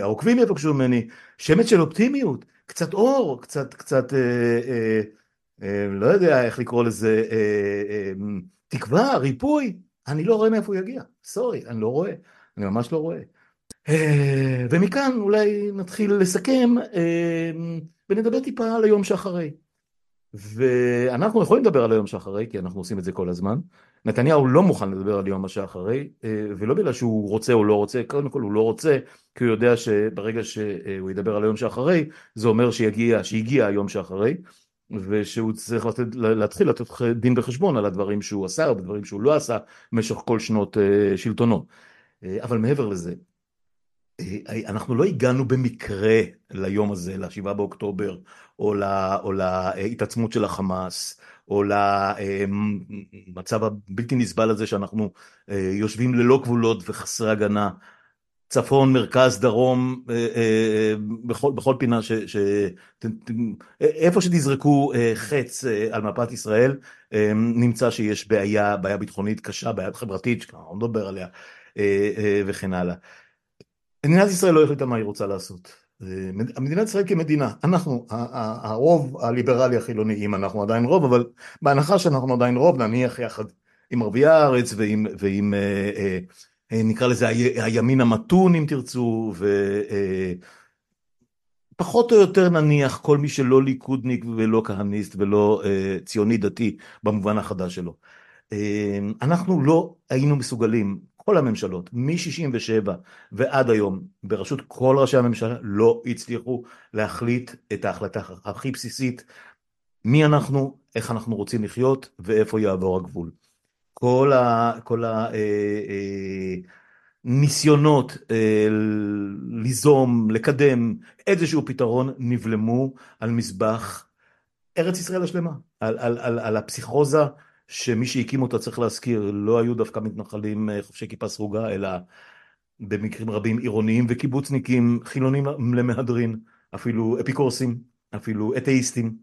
העוקבים יבקשו ממני, שמץ של אופטימיות, קצת אור, קצת, קצת, לא יודע איך לקרוא לזה, תקווה, ריפוי, אני לא רואה מאיפה הוא יגיע, סורי, אני לא רואה. אני ממש לא רואה. אה, ומכאן אולי נתחיל לסכם אה, ונדבר טיפה על היום שאחרי. ואנחנו יכולים לדבר על היום שאחרי, כי אנחנו עושים את זה כל הזמן. נתניהו לא מוכן לדבר על יום שאחרי, אה, ולא בגלל שהוא רוצה או לא רוצה, קודם כל הוא לא רוצה, כי הוא יודע שברגע שהוא ידבר על היום שאחרי, זה אומר שיגיע, שהגיע היום שאחרי. ושהוא צריך לתת, להתחיל לתת דין וחשבון על הדברים שהוא עשה, או בדברים שהוא לא עשה במשך כל שנות שלטונו. אבל מעבר לזה, אנחנו לא הגענו במקרה ליום הזה, לשבעה באוקטובר, או, לה, או להתעצמות של החמאס, או למצב הבלתי נסבל הזה שאנחנו יושבים ללא גבולות וחסרי הגנה צפון, מרכז, דרום, אה, אה, בכל, בכל פינה, ש, ש, איפה שתזרקו אה, חץ על מפת ישראל, נמצא שיש בעיה, בעיה ביטחונית קשה, בעיה חברתית, שכבר לא נדבר עליה, וכן הלאה. מדינת ישראל לא החליטה מה היא רוצה לעשות. מדינת ישראל כמדינה, אנחנו, הרוב הליברלי החילוני, אם אנחנו עדיין רוב, אבל בהנחה שאנחנו עדיין רוב, נניח יחד עם ערביי הארץ ועם, ועם אה, נקרא לזה הימין המתון אם תרצו, ופחות אה, או יותר נניח כל מי שלא ליכודניק ולא כהניסט ולא אה, ציוני דתי במובן החדש שלו. אנחנו לא היינו מסוגלים, כל הממשלות, מ-67 ועד היום, בראשות כל ראשי הממשלה, לא הצליחו להחליט את ההחלטה הכי בסיסית, מי אנחנו, איך אנחנו רוצים לחיות ואיפה יעבור הגבול. כל ה... כל ה אה, אה, אה, ליזום, לקדם איזשהו פתרון נבלמו על מזבח ארץ ישראל השלמה, על, על, על, על הפסיכוזה שמי שהקים אותה צריך להזכיר לא היו דווקא מתנחלים חובשי כיפה סרוגה אלא במקרים רבים עירוניים וקיבוצניקים חילונים למהדרין אפילו אפיקורסים אפילו אתאיסטים.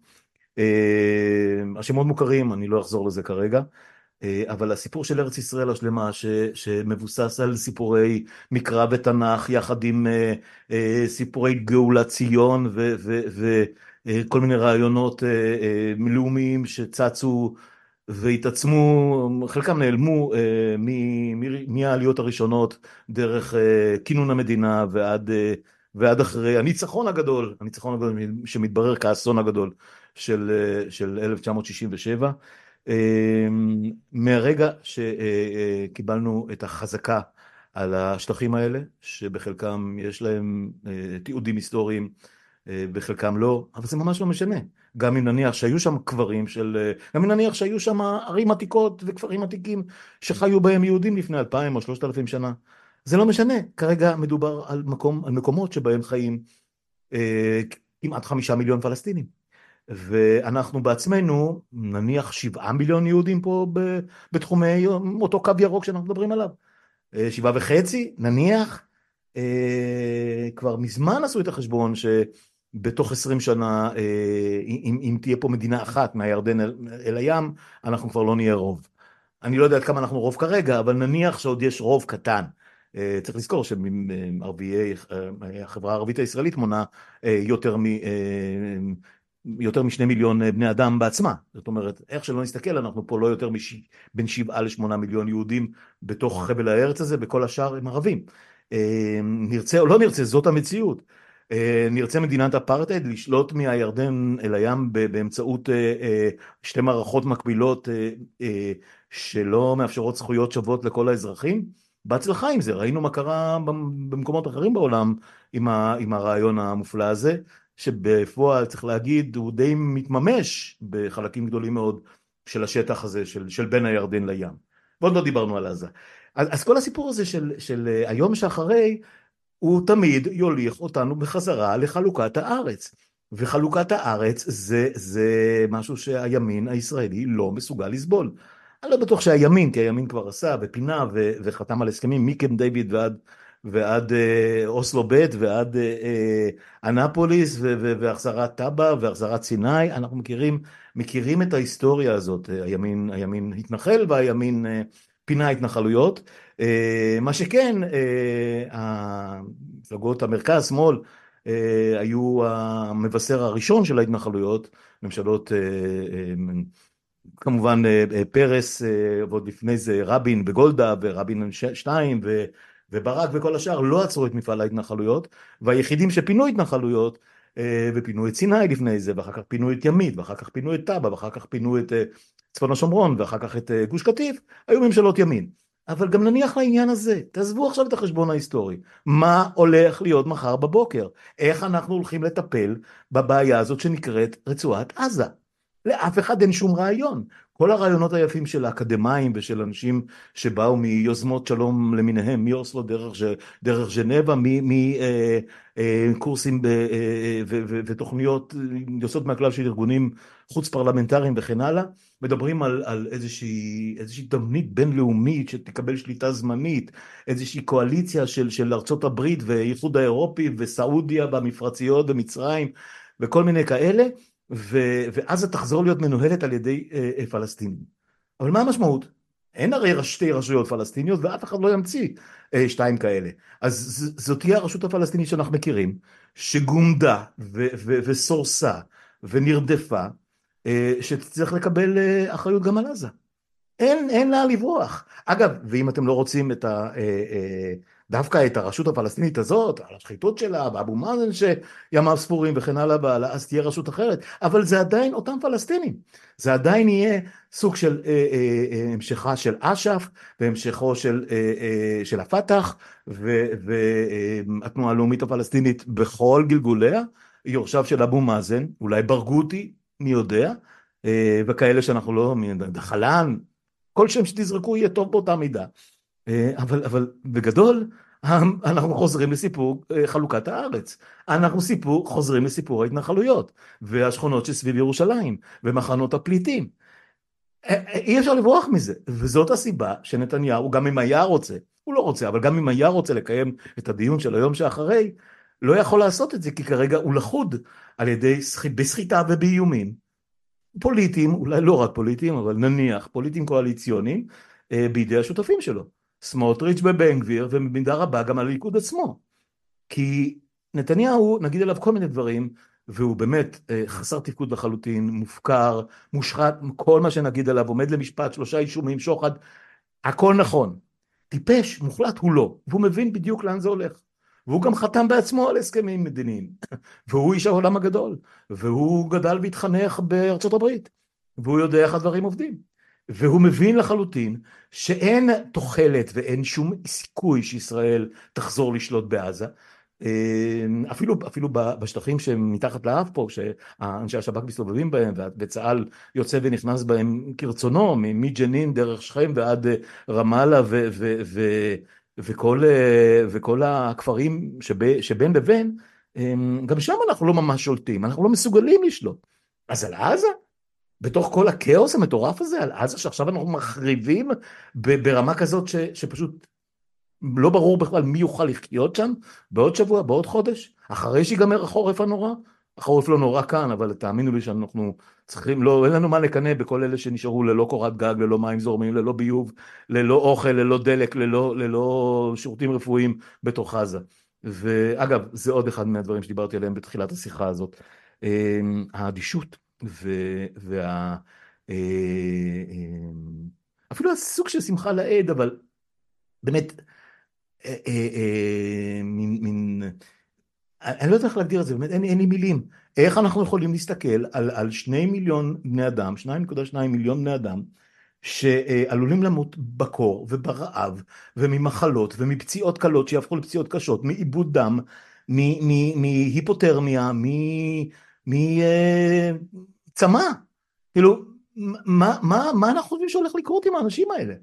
השמות מוכרים אני לא אחזור לזה כרגע. אה, אבל הסיפור של ארץ ישראל השלמה ש, שמבוסס על סיפורי מקרא ותנ"ך יחד עם uh, uh, סיפורי גאולת ציון וכל מיני רעיונות לאומיים שצצו והתעצמו, חלקם נעלמו uh, מהעליות הראשונות דרך uh, כינון המדינה ועד, uh, ועד אחרי הניצחון הגדול, הניצחון הגדול שמתברר כאסון הגדול של, של 1967 אמ, מהרגע שקיבלנו את החזקה על השטחים האלה, שבחלקם יש להם אה, תיעודים היסטוריים, אה, בחלקם לא, אבל זה ממש לא משנה. גם אם נניח שהיו שם קברים של, אה, גם אם נניח שהיו שם ערים עתיקות וכפרים עתיקים שחיו בהם יהודים לפני אלפיים או שלושת אלפים שנה. זה לא משנה, כרגע מדובר על, מקום, על מקומות שבהם חיים אה, כמעט חמישה מיליון פלסטינים. ואנחנו בעצמנו, נניח שבעה מיליון יהודים פה בתחומי אותו קו ירוק שאנחנו מדברים עליו. אה, שבעה וחצי, נניח, אה, כבר מזמן עשו את החשבון שבתוך עשרים שנה, אה, אם, אם תהיה פה מדינה אחת מהירדן אל, אל הים, אנחנו כבר לא נהיה רוב. אני לא יודע עד כמה אנחנו רוב כרגע, אבל נניח שעוד יש רוב קטן. צריך לזכור שערביי, החברה הערבית הישראלית מונה יותר. יותר משני מיליון אה, בני אדם בעצמה. זאת אומרת, איך שלא נסתכל, אנחנו פה לא יותר מש... בין שבעה לשמונה מיליון יהודים בתוך חבל הארץ הזה, וכל השאר הם ערבים. אה, נרצה או לא נרצה, זאת המציאות. אה, נרצה מדינת אפרטהייד לשלוט מהירדן אל הים באמצעות שתי מערכות מקבילות שלא מאפשרות זכויות שוות לכל האזרחים? בהצלחה עם זה, ראינו מה קרה במקומות אחרים בעולם עם הרעיון המופלא הזה. שבפועל צריך להגיד הוא די מתממש בחלקים גדולים מאוד של השטח הזה של, של בין הירדן לים. ועוד לא דיברנו על עזה. אז, אז כל הסיפור הזה של, של אה, היום שאחרי הוא תמיד יוליך אותנו בחזרה לחלוקת הארץ. וחלוקת הארץ זה, זה משהו שהימין הישראלי לא מסוגל לסבול. אני לא בטוח שהימין, כי הימין כבר עשה ופינה ו, וחתם על הסכמים מקם דיוויד ועד ועד אה, אוסלו ב' ועד אה, אה, אנפוליס והחזרת טאבה והחזרת סיני, אנחנו מכירים, מכירים את ההיסטוריה הזאת, הימין, הימין התנחל והימין פינה התנחלויות, מה שכן, המפלגות המרכז, שמאל, היו המבשר הראשון של ההתנחלויות, ממשלות כמובן פרס ועוד לפני זה רבין וגולדה ורבין שתיים וברק וכל השאר לא עצרו את מפעל ההתנחלויות, והיחידים שפינו התנחלויות, אה, ופינו את סיני לפני זה, ואחר כך פינו את ימית, ואחר כך פינו את טאבה, ואחר כך פינו את אה, צפון השומרון, ואחר כך את אה, גוש קטיף, היו ממשלות ימין. אבל גם נניח לעניין הזה, תעזבו עכשיו את החשבון ההיסטורי. מה הולך להיות מחר בבוקר? איך אנחנו הולכים לטפל בבעיה הזאת שנקראת רצועת עזה? לאף אחד אין שום רעיון. כל הרעיונות היפים של האקדמאים ושל אנשים שבאו מיוזמות שלום למיניהם, מאוסלו דרך, דרך ז'נבה, מקורסים אה, אה, ותוכניות יוצאות מהכלל של ארגונים חוץ פרלמנטריים וכן הלאה, מדברים על, על איזושהי, איזושהי תבנית בינלאומית שתקבל שליטה זמנית, איזושהי קואליציה של, של ארצות הברית ואיחוד האירופי וסעודיה במפרציות ומצרים וכל מיני כאלה. ו- ועזה תחזור להיות מנוהלת על ידי אה, אה, פלסטינים. אבל מה המשמעות? אין הרי שתי רשויות פלסטיניות ואף אחד לא ימציא אה, שתיים כאלה. אז ז- זאת תהיה הרשות הפלסטינית שאנחנו מכירים, שגומדה ו- ו- וסורסה ונרדפה, אה, שתצטרך לקבל אה, אחריות גם על עזה. אין, אין לה לברוח. אגב, ואם אתם לא רוצים את ה... אה, אה, דווקא את הרשות הפלסטינית הזאת, על השחיתות שלה, באבו מאזן שימיו ספורים וכן הלאה והלאה, אז תהיה רשות אחרת, אבל זה עדיין אותם פלסטינים, זה עדיין יהיה סוג של אה, אה, אה, המשכה של אש"ף והמשכו של, אה, אה, של הפת"ח והתנועה הלאומית הפלסטינית בכל גלגוליה, יורשיו של אבו מאזן, אולי ברגותי, מי יודע, אה, וכאלה שאנחנו לא, דחלן, כל שם שתזרקו יהיה טוב באותה מידה. אה, אבל, אבל בגדול אנחנו חוזרים לסיפור אה, חלוקת הארץ. אנחנו סיפור, חוזרים לסיפור ההתנחלויות והשכונות שסביב ירושלים ומחנות הפליטים. אה, אי אפשר לברוח מזה, וזאת הסיבה שנתניהו, גם אם היה רוצה, הוא לא רוצה, אבל גם אם היה רוצה לקיים את הדיון של היום שאחרי, לא יכול לעשות את זה, כי כרגע הוא לכוד על ידי, בסחיטה ובאיומים פוליטיים, אולי לא רק פוליטיים, אבל נניח פוליטיים קואליציוניים, בידי השותפים שלו. סמוטריץ' ובן גביר ובמידה רבה גם על הליכוד עצמו. כי נתניהו נגיד עליו כל מיני דברים והוא באמת אה, חסר תפקוד לחלוטין, מופקר, מושחת, כל מה שנגיד עליו עומד למשפט, שלושה אישומים, שוחד, הכל נכון. טיפש, מוחלט הוא לא, והוא מבין בדיוק לאן זה הולך. והוא גם חתם בעצמו על הסכמים מדיניים, והוא איש העולם הגדול, והוא גדל והתחנך בארצות הברית, והוא יודע איך הדברים עובדים. והוא מבין לחלוטין שאין תוחלת ואין שום סיכוי שישראל תחזור לשלוט בעזה. אמ, אפילו, אפילו בשטחים שהם מתחת לאף פה, שאנשי השב"כ מסתובבים בהם וצה"ל יוצא ונכנס בהם כרצונו, מג'נין דרך שכם ועד אה, רמאללה ו, ו, ו, וכל, אה, וכל הכפרים שב, שבין לבין, אמ, גם שם אנחנו לא ממש שולטים, אנחנו לא מסוגלים לשלוט. אז על עזה? בתוך כל הכאוס המטורף הזה על עזה שעכשיו אנחנו מחריבים ברמה כזאת ש, שפשוט לא ברור בכלל מי יוכל לחיות שם בעוד שבוע, בעוד חודש, אחרי שיגמר החורף הנורא. החורף לא נורא כאן, אבל תאמינו לי שאנחנו צריכים, לא, אין לנו מה לקנא בכל אלה שנשארו ללא קורת גג, ללא מים זורמים, ללא ביוב, ללא אוכל, ללא דלק, ללא, ללא שירותים רפואיים בתוך עזה. ואגב, זה עוד אחד מהדברים שדיברתי עליהם בתחילת השיחה הזאת. אמ, האדישות וה... אה, אה, אפילו הסוג של שמחה לאיד, אבל באמת, אה, מין, אני לא יודע איך להגדיר את זה, באמת אין, אין לי מילים. איך אנחנו יכולים להסתכל על, על שני מיליון בני אדם, שניים נקודה שניים מיליון בני אדם, שעלולים למות בקור וברעב וממחלות ומפציעות קלות שיהפכו לפציעות קשות, מעיבוד דם, מהיפותרמיה, מצמא. כאילו, מה, מה, מה אנחנו חושבים שהולך לקרות עם האנשים האלה?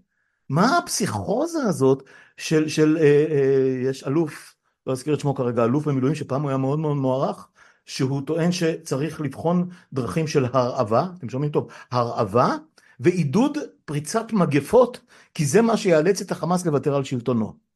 מה הפסיכוזה הזאת של, של אה, אה, יש אלוף, לא אזכיר את שמו כרגע, אלוף במילואים שפעם הוא היה מאוד מאוד מוערך, שהוא טוען שצריך לבחון דרכים של הרעבה, אתם שומעים טוב, הרעבה ועידוד פריצת מגפות, כי זה מה שיאלץ את החמאס לוותר על שלטונו.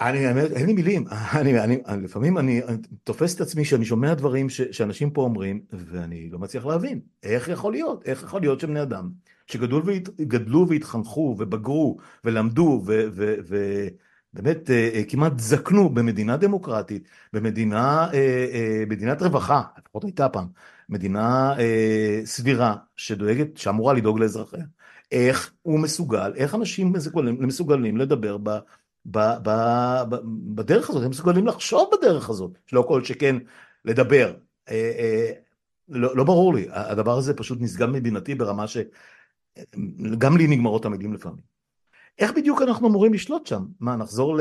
אני, אין לי מילים, אני, אני, אני, לפעמים אני, אני תופס את עצמי שאני שומע דברים ש, שאנשים פה אומרים ואני לא מצליח להבין. איך יכול להיות, איך יכול להיות שבני אדם שגדלו והתחנכו ובגרו ולמדו ובאמת אה, אה, כמעט זקנו במדינה דמוקרטית, במדינה, אה, מדינת רווחה, לפחות הייתה פעם, מדינה סבירה שדואגת, שאמורה לדאוג לאזרחיה, איך הוא מסוגל, איך אנשים מסוגלים, מסוגלים לדבר ב... ב, ב, ב, בדרך הזאת, הם מסוגלים לחשוב בדרך הזאת, שלא כל שכן לדבר. אה, אה, לא, לא ברור לי, הדבר הזה פשוט נשגב מדינתי ברמה שגם לי נגמרות המילים לפעמים. איך בדיוק אנחנו אמורים לשלוט שם? מה, נחזור ל...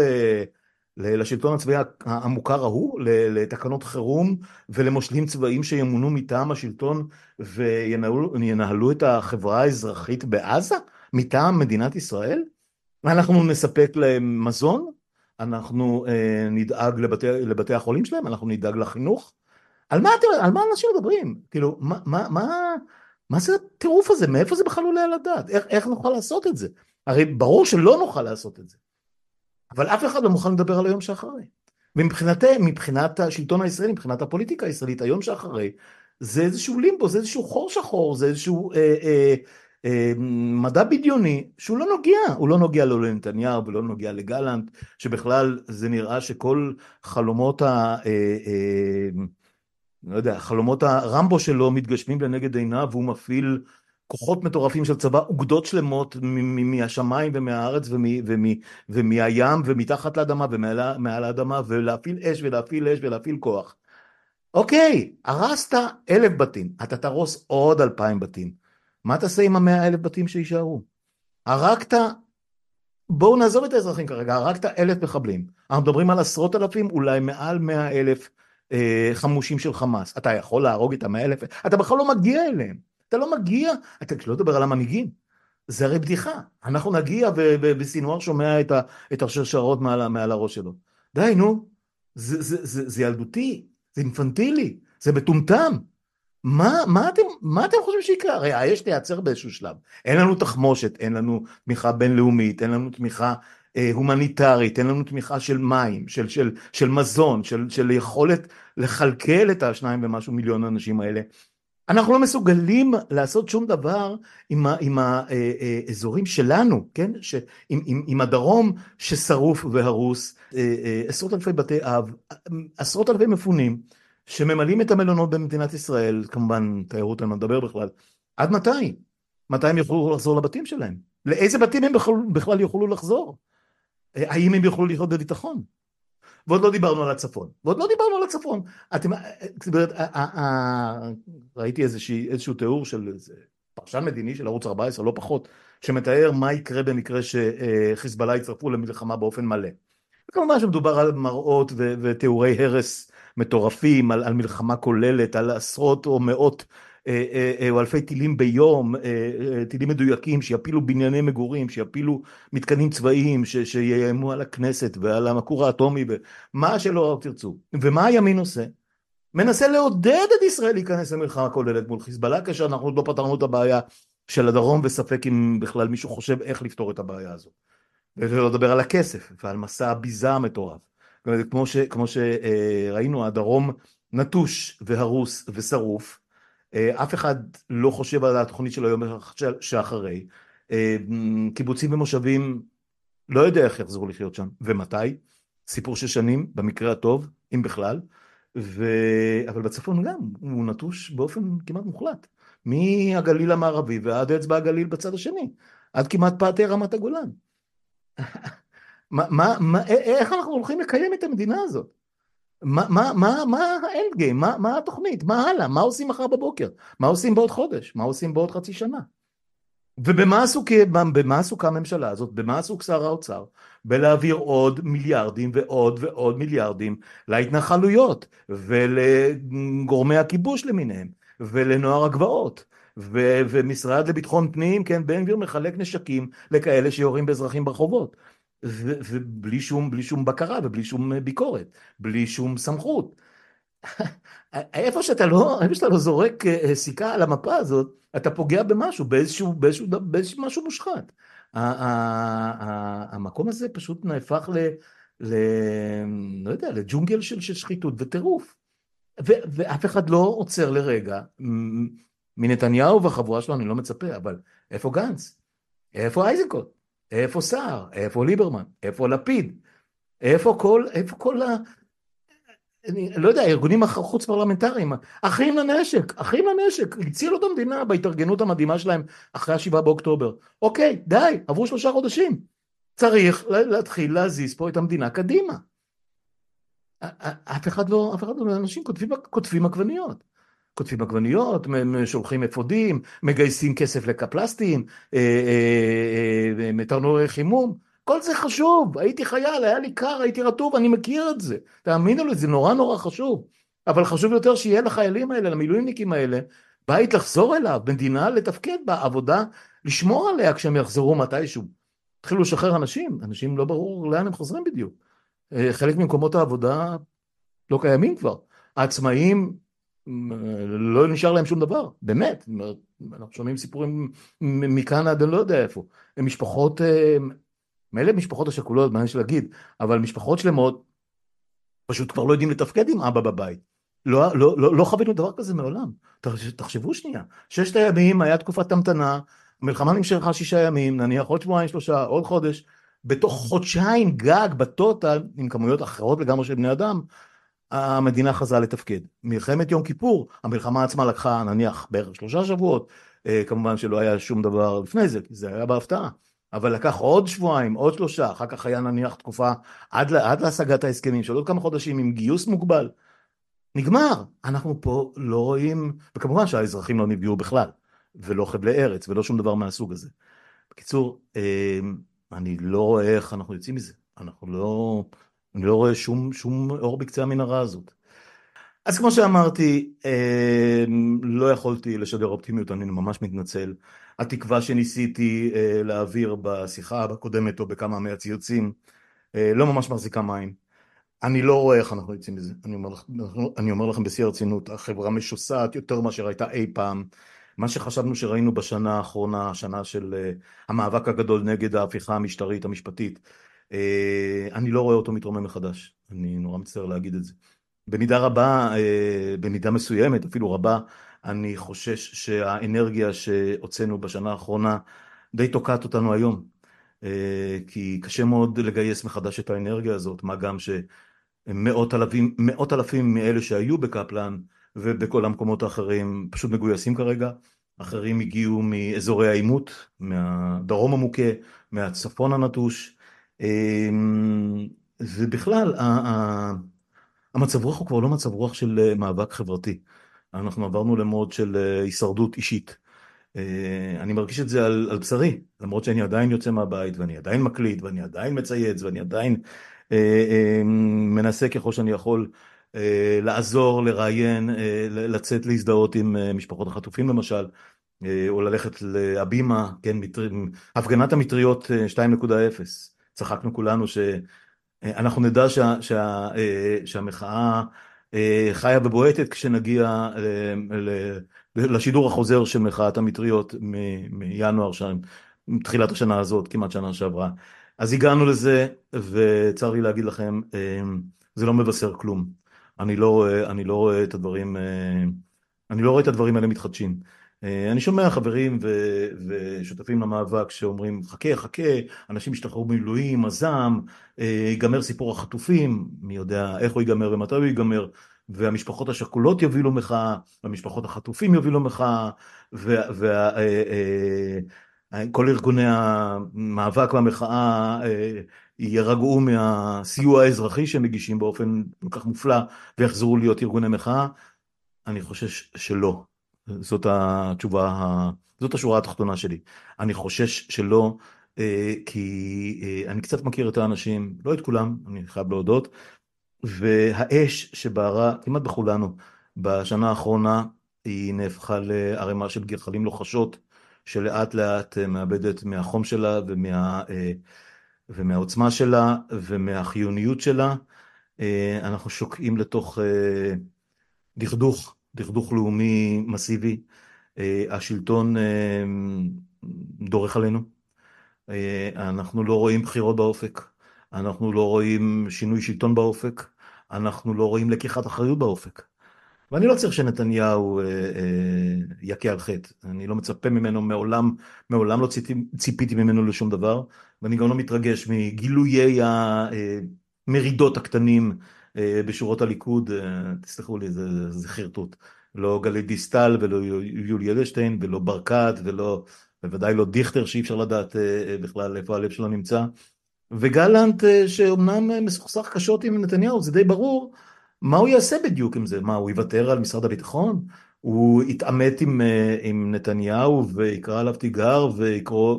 לשלטון הצבאי המוכר ההוא, לתקנות חירום ולמושלים צבאיים שימונו מטעם השלטון וינהלו את החברה האזרחית בעזה מטעם מדינת ישראל? אנחנו נספק להם מזון, אנחנו אה, נדאג לבתי, לבתי החולים שלהם, אנחנו נדאג לחינוך. על מה, על מה אנשים מדברים? כאילו, מה, מה, מה, מה זה הטירוף הזה? מאיפה זה בכלל עולה על הדעת? איך, איך נוכל לעשות את זה? הרי ברור שלא נוכל לעשות את זה. אבל אף אחד לא מוכן לדבר על היום שאחרי. ומבחינת מבחינת השלטון הישראלי, מבחינת הפוליטיקה הישראלית, היום שאחרי, זה איזשהו לימבו, זה איזשהו חור שחור, זה איזשהו אה, אה, מדע בדיוני שהוא לא נוגע, הוא לא נוגע לא לנתניהו ולא נוגע לגלנט, שבכלל זה נראה שכל חלומות ה... אה, אה, לא יודע, חלומות הרמבו שלו מתגשמים לנגד עיניו והוא מפעיל כוחות מטורפים של צבא, אוגדות שלמות מהשמיים ומהארץ ומהים ומתחת לאדמה ומעל האדמה ולהפעיל אש ולהפעיל אש ולהפעיל כוח. אוקיי, הרסת אלף בתים, אתה תהרוס עוד אלפיים בתים. מה תעשה עם המאה אלף בתים שיישארו? הרגת, בואו נעזוב את האזרחים כרגע, הרגת אלף מחבלים. אנחנו מדברים על עשרות אלפים, אולי מעל מאה אלף אה, חמושים של חמאס. אתה יכול להרוג את המאה אלף? אתה בכלל לא מגיע אליהם. אתה לא מגיע, אתה לא מדבר על המנהיגים, זה הרי בדיחה. אנחנו נגיע וסינואר שומע את, את השרשרות מעל, מעל הראש שלו. די, נו, זה, זה, זה, זה ילדותי, זה אינפנטילי, זה מטומטם. מה, מה, אתם, מה אתם חושבים שיקרה? הרי האש תיעצר באיזשהו שלב. אין לנו תחמושת, אין לנו תמיכה בינלאומית, אין לנו תמיכה אה, הומניטרית, אין לנו תמיכה של מים, של, של, של מזון, של, של יכולת לכלכל את השניים ומשהו מיליון האנשים האלה. אנחנו לא מסוגלים לעשות שום דבר עם, ה, עם האזורים שלנו, כן? ש, עם, עם, עם הדרום ששרוף והרוס, אה, אה, עשרות אלפי בתי אב, עשרות אלפי מפונים שממלאים את המלונות במדינת ישראל, כמובן תיירות אני לא מדבר בכלל, עד מתי? מתי הם יוכלו לחזור לבתים שלהם? לאיזה בתים הם בכלל, בכלל יוכלו לחזור? אה, האם הם יוכלו לחיות בביטחון? ועוד לא דיברנו על הצפון, ועוד לא דיברנו על הצפון. אתם, זאת אומרת, ראיתי איזושהי, איזשהו תיאור של איזה פרשן מדיני של ערוץ 14, לא פחות, שמתאר מה יקרה במקרה שחיזבאללה יצטרפו למלחמה באופן מלא. וכמובן שמדובר על מראות ותיאורי הרס מטורפים, על, על מלחמה כוללת, על עשרות או מאות אה, אה, אה, או אלפי טילים ביום, טילים מדויקים שיפילו בנייני מגורים, שיפילו מתקנים צבאיים, שיאיימו על הכנסת ועל הכור האטומי ומה שלא תרצו. ומה הימין עושה? מנסה לעודד את ישראל להיכנס למלחמה כוללת מול חיזבאללה כאשר אנחנו עוד לא פתרנו את הבעיה של הדרום וספק אם בכלל מישהו חושב איך לפתור את הבעיה הזו. ולא לדבר על הכסף ועל מסע הביזה המטורף. כמו, ש, כמו שראינו הדרום נטוש והרוס ושרוף אה, אף אחד לא חושב על התוכנית של היום שאחרי. אה, קיבוצים ומושבים, לא יודע איך יחזרו לחיות שם, ומתי. סיפור של שנים, במקרה הטוב, אם בכלל. ו... אבל בצפון גם, הוא נטוש באופן כמעט מוחלט. מהגליל המערבי ועד אצבע הגליל בצד השני, עד כמעט פאתי רמת הגולן. מה, מה, מה, איך אנחנו הולכים לקיים את המדינה הזאת? מה, מה, מה, מה האנד גיים? מה, מה התוכנית? מה הלאה? מה עושים מחר בבוקר? מה עושים בעוד חודש? מה עושים בעוד חצי שנה? ובמה עסוק, עסוקה הממשלה הזאת? במה עסוק שר האוצר? בלהעביר עוד מיליארדים ועוד ועוד מיליארדים להתנחלויות ולגורמי הכיבוש למיניהם ולנוער הגבעות ו- ומשרד לביטחון פנים, כן, בן גביר מחלק נשקים לכאלה שיורים באזרחים ברחובות ובלי שום, שום בקרה ובלי שום ביקורת, בלי שום סמכות. איפה שאתה לא, איפה שאתה לא זורק אה, סיכה על המפה הזאת, אתה פוגע במשהו, באיזשהו, באיזשהו, באיזשהו משהו מושחת. המקום הזה פשוט נהפך ל... ל... לא יודע, לג'ונגל של, של שחיתות וטירוף. ואף אחד לא עוצר לרגע, מנתניהו והחבורה שלו אני לא מצפה, אבל איפה גנץ? איפה אייזנקוט? איפה סער? איפה ליברמן? איפה לפיד? איפה כל, איפה כל ה... אני לא יודע, הארגונים החוץ פרלמנטריים, אחים לנשק, אחים לנשק, הצילו את המדינה בהתארגנות המדהימה שלהם אחרי השבעה באוקטובר. אוקיי, די, עברו שלושה חודשים. צריך להתחיל להזיז פה את המדינה קדימה. אף אחד לא, אף אחד לא, אנשים כותבים, עגבניות. כותבים עגבניות, שולחים אפודים, מגייסים כסף לקפלסטים, אה, אה, אה, תרנורי חימום, כל זה חשוב, הייתי חייל, היה לי קר, הייתי רטוב, אני מכיר את זה. תאמינו לי, זה נורא נורא חשוב. אבל חשוב יותר שיהיה לחיילים האלה, למילואימניקים האלה, בית לחזור אליו, מדינה לתפקד בה, עבודה לשמור עליה כשהם יחזרו מתישהו. התחילו לשחרר אנשים, אנשים לא ברור לאן הם חוזרים בדיוק. חלק ממקומות העבודה לא קיימים כבר. העצמאים, לא נשאר להם שום דבר, באמת. אנחנו שומעים סיפורים מכאן עד אני לא יודע איפה. הם משפחות, אה, מילא משפחות השכולות, מה יש להגיד, אבל משפחות שלמות פשוט כבר לא יודעים לתפקד עם אבא בבית. לא, לא, לא, לא חווינו דבר כזה מעולם. תחשבו שנייה, ששת הימים היה תקופת המתנה, המלחמה נמשכה שישה ימים, נניח עוד שבועיים שלושה, עוד חודש, בתוך חודשיים גג בטוטל, עם כמויות אחרות לגמרי של בני אדם, המדינה חזרה לתפקד. מלחמת יום כיפור, המלחמה עצמה לקחה נניח בערך שלושה שבועות, אה, כמובן שלא היה שום דבר לפני זה, כי זה היה בהפתעה. אבל לקח עוד שבועיים, עוד שלושה, אחר כך היה נניח תקופה עד, עד להשגת ההסכמים של עוד כמה חודשים עם גיוס מוגבל. נגמר. אנחנו פה לא רואים, וכמובן שהאזרחים לא נפגעו בכלל, ולא חבלי ארץ, ולא שום דבר מהסוג הזה. בקיצור, אמ, אני לא רואה איך אנחנו יוצאים מזה. אנחנו לא, אני לא רואה שום, שום אור בקצה המנהרה הזאת. אז כמו שאמרתי, אמ, לא יכולתי לשדר אופטימיות, אני ממש מתנצל. התקווה שניסיתי אה, להעביר בשיחה הקודמת או בכמה מהציוצים אה, לא ממש מחזיקה מים. אני לא רואה איך אנחנו יוצאים מזה, אני אומר, אני אומר לכם בשיא הרצינות, החברה משוסעת יותר מאשר הייתה אי פעם. מה שחשבנו שראינו בשנה האחרונה, השנה של uh, המאבק הגדול נגד ההפיכה המשטרית המשפטית, אני לא רואה אותו מתרומם מחדש, אני נורא מצטער להגיד את זה. במידה רבה, uh, במידה מסוימת, אפילו רבה, אני חושש שהאנרגיה שהוצאנו בשנה האחרונה די תוקעת אותנו היום. כי קשה מאוד לגייס מחדש את האנרגיה הזאת, מה גם מאות אלפים, אלפים מאלה שהיו בקפלן ובכל המקומות האחרים פשוט מגויסים כרגע, אחרים הגיעו מאזורי העימות, מהדרום המוכה, מהצפון הנטוש, ובכלל המצב רוח הוא כבר לא מצב רוח של אה, מאבק חברתי, אנחנו עברנו למוד של אה, הישרדות אישית. אה, אני מרגיש את זה על, על בשרי, למרות שאני עדיין יוצא מהבית ואני עדיין מקליט ואני עדיין מצייץ ואני עדיין מנסה ככל שאני יכול לעזור, לראיין, לצאת להזדהות עם משפחות החטופים למשל, או ללכת להבימה, כן, הפגנת המטריות 2.0. צחקנו כולנו שאנחנו נדע שה, שה, שהמחאה חיה ובועטת כשנגיע לשידור החוזר של מחאת המטריות מינואר, מתחילת השנה הזאת, כמעט שנה שעברה. אז הגענו לזה, וצר לי להגיד לכם, זה לא מבשר כלום. אני לא אני לא רואה את הדברים, אה, אני לא רואה את הדברים האלה מתחדשים. אה, אני שומע חברים ו, ושותפים למאבק שאומרים חכה חכה אנשים ישתחררו במילואים הזעם אה, ייגמר סיפור החטופים מי יודע איך הוא ייגמר ומתי הוא ייגמר והמשפחות השכולות יובילו מחאה והמשפחות החטופים יובילו מחאה וה, כל ארגוני המאבק והמחאה אה, יירגעו מהסיוע האזרחי שהם מגישים באופן כל כך מופלא ויחזרו להיות ארגוני מחאה? אני חושש שלא. זאת התשובה, זאת השורה התחתונה שלי. אני חושש שלא, אה, כי אה, אני קצת מכיר את האנשים, לא את כולם, אני חייב להודות, והאש שבערה כמעט בכולנו בשנה האחרונה היא נהפכה לערימה של גחלים לוחשות. שלאט לאט אה, מאבדת מהחום שלה ומה, ומהעוצמה שלה ומהחיוניות שלה. אנחנו שוקעים לתוך דכדוך, דכדוך לאומי מסיבי. השלטון דורך עלינו. אנחנו לא רואים בחירות באופק. אנחנו לא רואים שינוי שלטון באופק. אנחנו לא רואים לקיחת אחריות באופק. ואני לא צריך שנתניהו אה, אה, יכה על חטא, אני לא מצפה ממנו, מעולם, מעולם לא ציפי, ציפיתי ממנו לשום דבר, ואני גם לא מתרגש מגילויי המרידות הקטנים אה, בשורות הליכוד, אה, תסלחו לי, זה, זה חרטוט. לא גלית דיסטל ולא יולי אדלשטיין ולא ברקת ולא, בוודאי לא דיכטר שאי אפשר לדעת אה, אה, בכלל איפה הלב שלו נמצא. וגלנט אה, שאומנם מסוכסך קשות עם נתניהו, זה די ברור, מה הוא יעשה בדיוק עם זה? מה, הוא יוותר על משרד הביטחון? הוא יתעמת עם, עם נתניהו ויקרא עליו תיגר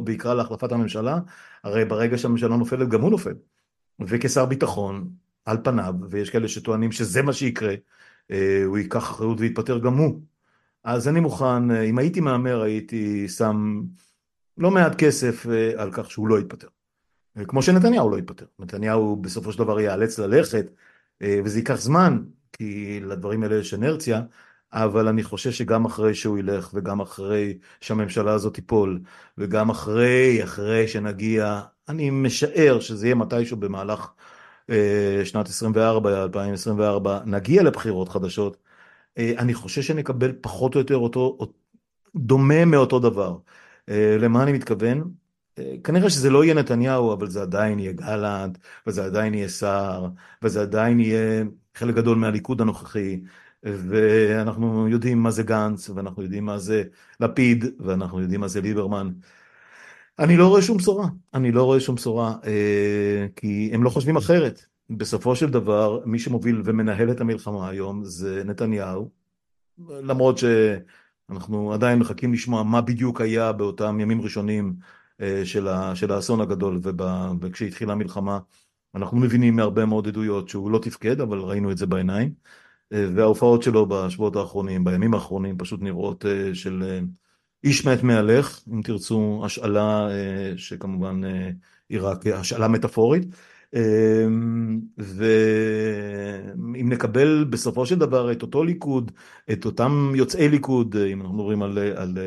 ויקרא להחלפת הממשלה, הרי ברגע שהממשלה נופלת גם הוא נופל. וכשר ביטחון, על פניו, ויש כאלה שטוענים שזה מה שיקרה, הוא ייקח אחריות ויתפטר גם הוא. אז אני מוכן, אם הייתי מהמר הייתי שם לא מעט כסף על כך שהוא לא יתפטר. כמו שנתניהו לא יתפטר. נתניהו בסופו של דבר ייאלץ ללכת, וזה ייקח זמן, כי לדברים האלה יש אנרציה, אבל אני חושש שגם אחרי שהוא ילך, וגם אחרי שהממשלה הזאת תיפול, וגם אחרי, אחרי שנגיע, אני משער שזה יהיה מתישהו במהלך אה, שנת 24, 2024, נגיע לבחירות חדשות, אה, אני חושש שנקבל פחות או יותר אותו, דומה מאותו דבר. אה, למה אני מתכוון? כנראה שזה לא יהיה נתניהו, אבל זה עדיין יהיה גלנט, וזה עדיין יהיה סער, וזה עדיין יהיה חלק גדול מהליכוד הנוכחי, ואנחנו יודעים מה זה גנץ, ואנחנו יודעים מה זה לפיד, ואנחנו יודעים מה זה ליברמן. אני לא רואה שום בשורה, אני לא רואה שום בשורה, אה, כי הם לא חושבים אחרת. בסופו של דבר, מי שמוביל ומנהל את המלחמה היום זה נתניהו, למרות שאנחנו עדיין מחכים לשמוע מה בדיוק היה באותם ימים ראשונים אה, של, ה, של האסון הגדול, וכשהתחילה המלחמה, אנחנו מבינים מהרבה מאוד עדויות שהוא לא תפקד, אבל ראינו את זה בעיניים. אה, וההופעות שלו בשבועות האחרונים, בימים האחרונים, פשוט נראות של איש מת מהלך, אם תרצו, השאלה שכמובן היא רק השאלה מטאפורית. ואם נקבל בסופו של דבר את אותו ליכוד, את אותם יוצאי ליכוד, אם אנחנו מדברים על, על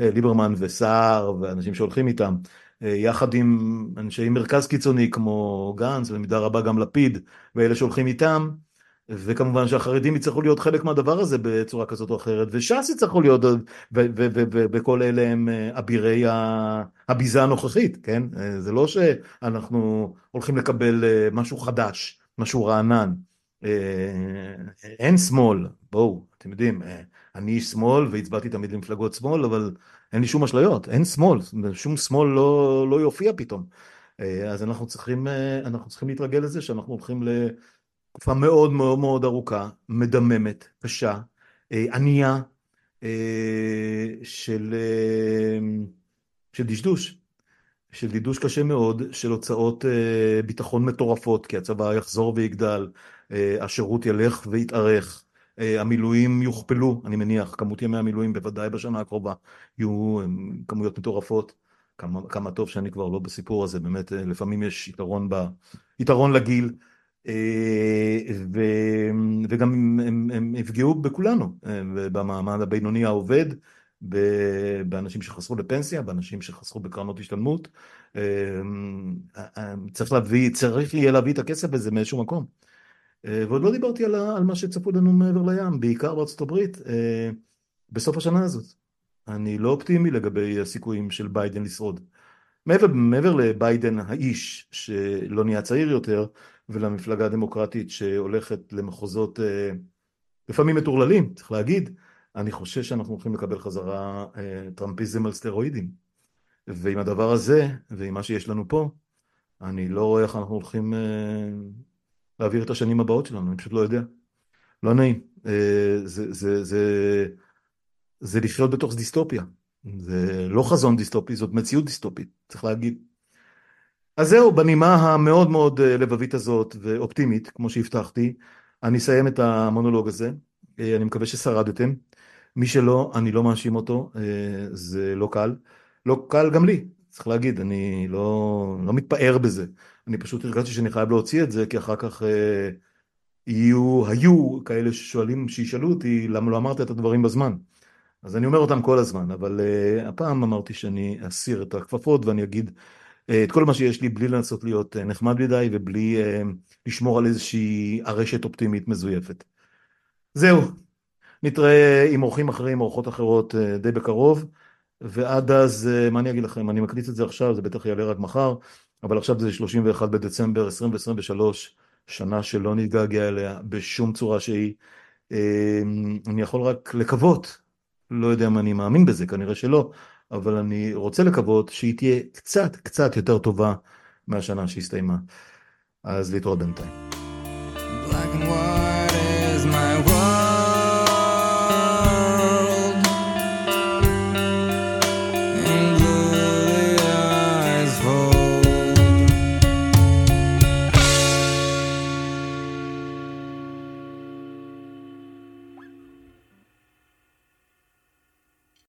ליברמן וסער ואנשים שהולכים איתם, יחד עם אנשי מרכז קיצוני כמו גנץ, במידה רבה גם לפיד, ואלה שהולכים איתם, וכמובן שהחרדים יצטרכו להיות חלק מהדבר הזה בצורה כזאת או אחרת, וש"ס יצטרכו להיות, וכל אלה הם אה, אבירי הביזה הנוכחית, כן? אה, זה לא שאנחנו הולכים לקבל אה, משהו חדש, משהו רענן. אין שמאל, בואו, אתם יודעים, אני איש שמאל והצבעתי תמיד למפלגות שמאל, אבל אין לי שום אשליות, אין שמאל, שום שמאל לא, לא יופיע פתאום. אז אנחנו צריכים, אנחנו צריכים להתרגל לזה שאנחנו הולכים. תקופה מאוד מאוד מאוד ארוכה, מדממת, קשה, אה, ענייה, אה, של, אה, של דשדוש, של דשדוש קשה מאוד, של הוצאות ביטחון מטורפות, כי הצבא יחזור ויגדל, השירות ילך ויתארך, המילואים יוכפלו, אני מניח, כמות ימי המילואים בוודאי בשנה הקרובה יהיו כמויות מטורפות. כמה, כמה טוב שאני כבר לא בסיפור הזה, באמת לפעמים יש יתרון, ב, יתרון לגיל. אה, ו, וגם הם, הם, הם יפגעו בכולנו, אה, במעמד הבינוני העובד, באנשים שחסכו לפנסיה, באנשים שחסכו בקרנות השתלמות. אה, צריך להביא, צריך יהיה להביא את הכסף הזה מאיזשהו מקום. ועוד לא דיברתי על, על מה שצפו לנו מעבר לים, בעיקר בארצות הברית, בסוף השנה הזאת. אני לא אופטימי לגבי הסיכויים של ביידן לשרוד. מעבר, מעבר לביידן האיש, שלא נהיה צעיר יותר, ולמפלגה הדמוקרטית שהולכת למחוזות אה, לפעמים מטורללים, צריך להגיד, אני חושש שאנחנו הולכים לקבל חזרה אה, טראמפיזם על סטרואידים. ועם הדבר הזה, ועם מה שיש לנו פה, אני לא רואה איך אנחנו הולכים אה, להעביר את השנים הבאות שלנו, אני פשוט לא יודע. לא נעים. זה, זה, זה, זה לחיות בתוך דיסטופיה. זה לא חזון דיסטופי, זאת מציאות דיסטופית, צריך להגיד. אז זהו, בנימה המאוד מאוד אה, לבבית הזאת ואופטימית, כמו שהבטחתי, אני אסיים את המונולוג הזה. אה, אני מקווה ששרדתם. מי שלא, אני לא מאשים אותו, אה, זה לא קל. לא קל גם לי, צריך להגיד, אני לא, לא מתפאר בזה. אני פשוט הרגשתי שאני חייב להוציא את זה, כי אחר כך יהיו, היו כאלה ששואלים, שישאלו אותי, למה לא אמרת את הדברים בזמן. אז אני אומר אותם כל הזמן, אבל הפעם אמרתי שאני אסיר את הכפפות ואני אגיד אה, את כל מה שיש לי בלי לנסות להיות אה, נחמד מדי ובלי אה, לשמור על איזושהי ארשת אופטימית מזויפת. זהו, נתראה עם אורחים אחרים, אורחות אחרות די בקרוב, ועד אז, מה אני אגיד לכם, אני מקליט את זה עכשיו, זה בטח יעלה רק מחר, אבל עכשיו זה 31 בדצמבר 2023, שנה שלא נתגעגע אליה בשום צורה שהיא. אני יכול רק לקוות, לא יודע אם אני מאמין בזה, כנראה שלא, אבל אני רוצה לקוות שהיא תהיה קצת קצת יותר טובה מהשנה שהסתיימה. אז להתראות בינתיים. Black and white.